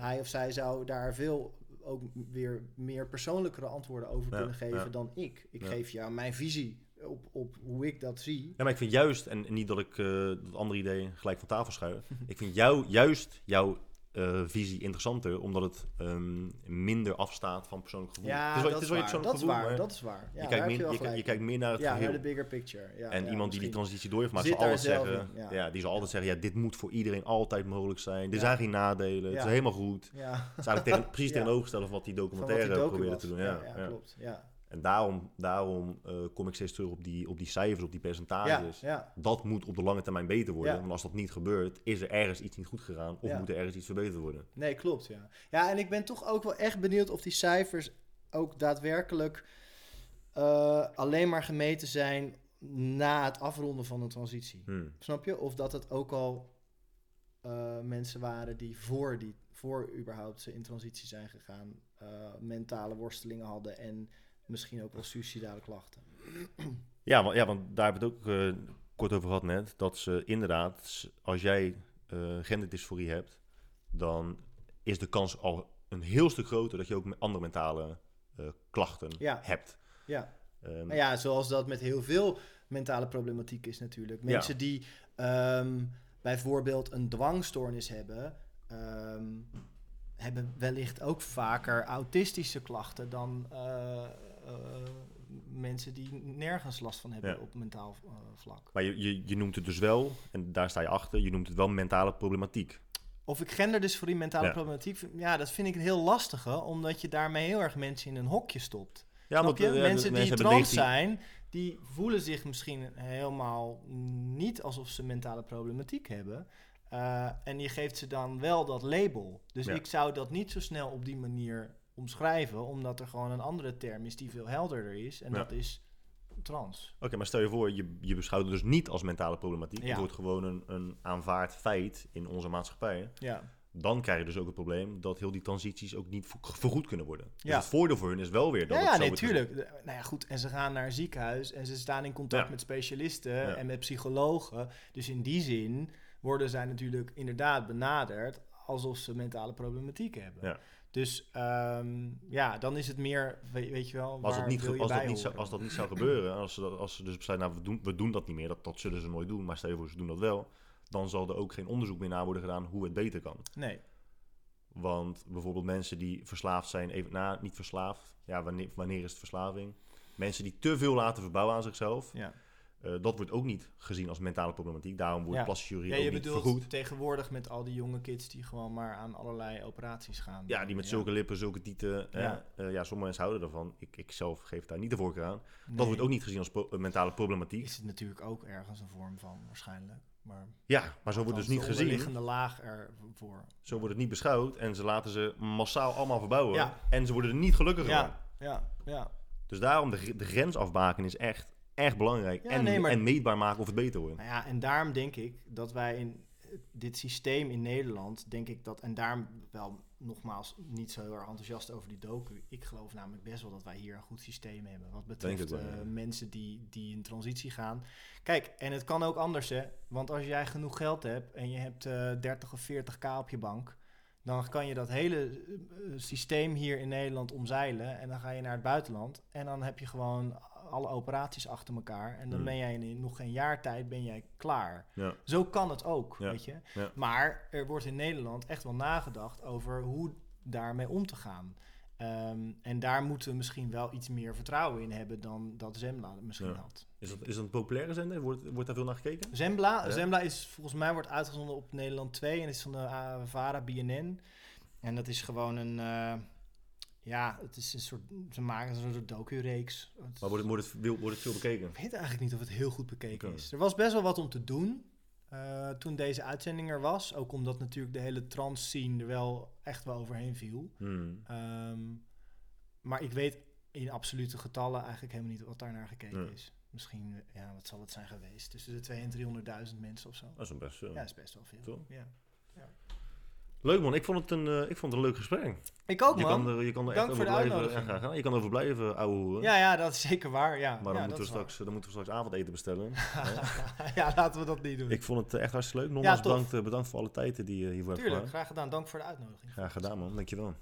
hij of zij zou daar veel ook weer meer persoonlijkere antwoorden over Ja, kunnen geven ja. dan ik. Ik Ja. geef jou mijn visie op, op hoe ik dat zie. Ja, maar ik vind juist, en niet dat ik eh, dat andere ideeën gelijk van tafel schuif. ik vind jou, juist jouw eh, visie interessanter, omdat het ehm, minder afstaat van persoonlijk gevoel. Ja, het is wel, dat het is wel waar. Dat is waar. Dat is waar. Ja, je, kijkt min- je kijkt meer naar het ja, geheel. naar de bigger picture. Ja, en ja, iemand die die transitie door heeft, maar zal altijd zeggen, in, ja. die zal altijd zeggen, ja, dit moet voor iedereen altijd mogelijk zijn. Er zijn geen nadelen, het is helemaal goed. Ja. Het is eigenlijk tegen, *laughs* precies Ja. tegenovergestelde van wat die documentaire docu probeerde te doen. Ja. klopt. Ja. En daarom, daarom eh, kom ik steeds terug op die, op die cijfers, op die percentages. ja. Dat moet op de lange termijn beter worden. Ja. Want als dat niet gebeurt, is er ergens iets niet goed gegaan. Of moet er ergens iets verbeterd worden. Nee, klopt, ja. Ja, en ik ben toch ook wel echt benieuwd of die cijfers ook daadwerkelijk eh, alleen maar gemeten zijn na het afronden van een transitie. Hmm. Snap je? Of dat het ook al eh, mensen waren die voor, die voor überhaupt ze in transitie zijn gegaan, mentale worstelingen hadden en misschien ook wel suicidale klachten. Ja, want, ja, want daar hebben we het ook eh, kort over gehad net. Dat ze inderdaad, als jij eh genderdysforie hebt, dan is de kans al een heel stuk groter dat je ook andere mentale eh, klachten Ja. hebt. Ja. Nou ja, zoals dat met heel veel mentale problematiek is natuurlijk. Ja. Mensen die ehm, bijvoorbeeld een dwangstoornis hebben, ehm, hebben wellicht ook vaker autistische klachten dan mensen die nergens last van hebben Ja. op mentaal eh, vlak. Maar je, je, je noemt het dus wel, en daar sta je achter, je noemt het wel mentale problematiek. Of ik genderdysforie, mentale Ja. problematiek, vind- ja, dat vind ik een heel lastige, omdat je daarmee heel erg mensen in een hokje stopt. Ja, want, eh, ja, mensen de- die hebben trans 19 zijn, die voelen zich misschien helemaal niet alsof ze mentale problematiek hebben. Eh, en je geeft ze dan wel dat label. Dus Ja. ik zou dat niet zo snel op die manier omschrijven, omdat er gewoon een andere term is die veel helderder is. En Ja. dat is trans. Oké, maar stel je voor, je, je beschouwt het dus niet als mentale problematiek. Ja. Het wordt gewoon een, een aanvaard feit in onze maatschappij. Ja. Dan krijg je dus ook het probleem dat heel die transities ook niet vergoed kunnen worden. Dus Ja. het voordeel voor hun is wel weer dat Ja, het ja zo nee, tuurlijk. Nou ja, goed. En ze gaan naar een ziekenhuis en ze staan in contact Ja. met specialisten en met psychologen. Dus in die zin worden zij natuurlijk inderdaad benaderd alsof ze mentale problematiek hebben. Ja. Dus ehm, ja, dan is het meer, weet, weet je wel, als, dat niet, als, dat niet zou, als dat niet zou gebeuren, als ze, als ze dus besluiten, nou, we doen, we doen dat niet meer, dat, dat zullen ze nooit doen, maar stel je voor, ze doen dat wel, dan zal er ook geen onderzoek meer naar worden gedaan hoe het beter kan. Nee, Want bijvoorbeeld mensen die verslaafd zijn, even na, niet verslaafd, ja, wanneer, wanneer is het verslaving? Mensen die te veel laten verbouwen aan zichzelf, ja. Eh, dat wordt ook niet gezien als mentale problematiek. Daarom wordt Ja. plastische ja chirurgie je ook niet bedoelt vergoed. tegenwoordig met al die jonge kids die gewoon maar aan allerlei operaties gaan. Ja, die met zulke lippen, zulke tieten. Ja. Ja. ja, sommige mensen houden ervan. Ik, ik zelf geef daar niet de voorkeur aan. Nee, Dat wordt ook niet gezien als pro- eh, mentale problematiek. Is het natuurlijk ook ergens een vorm van, waarschijnlijk. Maar Ja, maar zo wordt dus niet de gezien. onderliggende laag ervoor. Zo wordt het niet beschouwd. En ze laten ze massaal allemaal verbouwen. Ja. En ze worden er niet gelukkiger van. Ja, ja, ja. Dus daarom de, de grens afbaken is echt, echt belangrijk. Ja, en, nee, maar- en meetbaar maken of het beter wordt. Nou ja, en daarom denk ik dat wij in eh, dit systeem in Nederland, denk ik dat, en daarom wel nogmaals niet zo heel erg enthousiast over die docu. Ik geloof namelijk best wel dat wij hier een goed systeem hebben. Wat betreft wel, eh, ja. mensen die, die in transitie gaan. Kijk, en het kan ook anders hè. Want als jij genoeg geld hebt en je hebt eh 30 of 40k op je bank. Dan kan je dat hele eh, systeem hier in Nederland omzeilen. En dan ga je naar het buitenland. En dan heb je gewoon alle operaties achter elkaar. En dan Hmm. ben jij in nog geen jaar tijd ben jij klaar. Ja. Zo kan het ook, Ja, weet je. ja. Maar er wordt in Nederland echt wel nagedacht over hoe daarmee om te gaan. Ehm, en daar moeten we misschien wel iets meer vertrouwen in hebben dan dat Zembla misschien Ja. had. Is dat, is dat een populaire zender? Wordt, wordt daar veel naar gekeken? Zembla, Ja. Zembla is volgens mij wordt uitgezonden op Nederland 2 en is van de uh, VARA BNN. En dat is gewoon een, eh, ja, het is een soort, ze maken een soort docu-reeks. Maar wordt het, wordt, het, veel- wordt het veel bekeken? Ik weet eigenlijk niet of het heel goed bekeken is. Er was best wel wat om te doen eh, toen deze uitzending er was. Ook omdat natuurlijk de hele trans-scene er wel echt wel overheen viel. Hmm. Ehm, maar ik weet in absolute getallen eigenlijk helemaal niet wat daar naar gekeken is. Misschien, ja, wat zal het zijn geweest? Tussen de 200 en 300.000 mensen of zo. Dat is best... eh, Ja, dat is best wel veel. Toch? Ja. Leuk man, ik vond het een, eh, ik vond het een leuk gesprek. Ik ook, je, man. kan er, je kan er Dank echt voor over de blijven. Ja, graag gedaan. Je kan over blijven, ouwe hoeren. Ja, ja, dat is zeker waar. Ja. Maar dan, ja, moeten we straks, dan moeten we straks avondeten bestellen. *laughs* ja, laten we dat niet doen. ik vond het eh, echt hartstikke leuk. Nogmaals Ja, bedankt, eh, bedankt voor alle tijd die je hiervoor hebt Tuurlijk, gedaan. graag gedaan. Dank voor de uitnodiging. Graag gedaan man, dankjewel.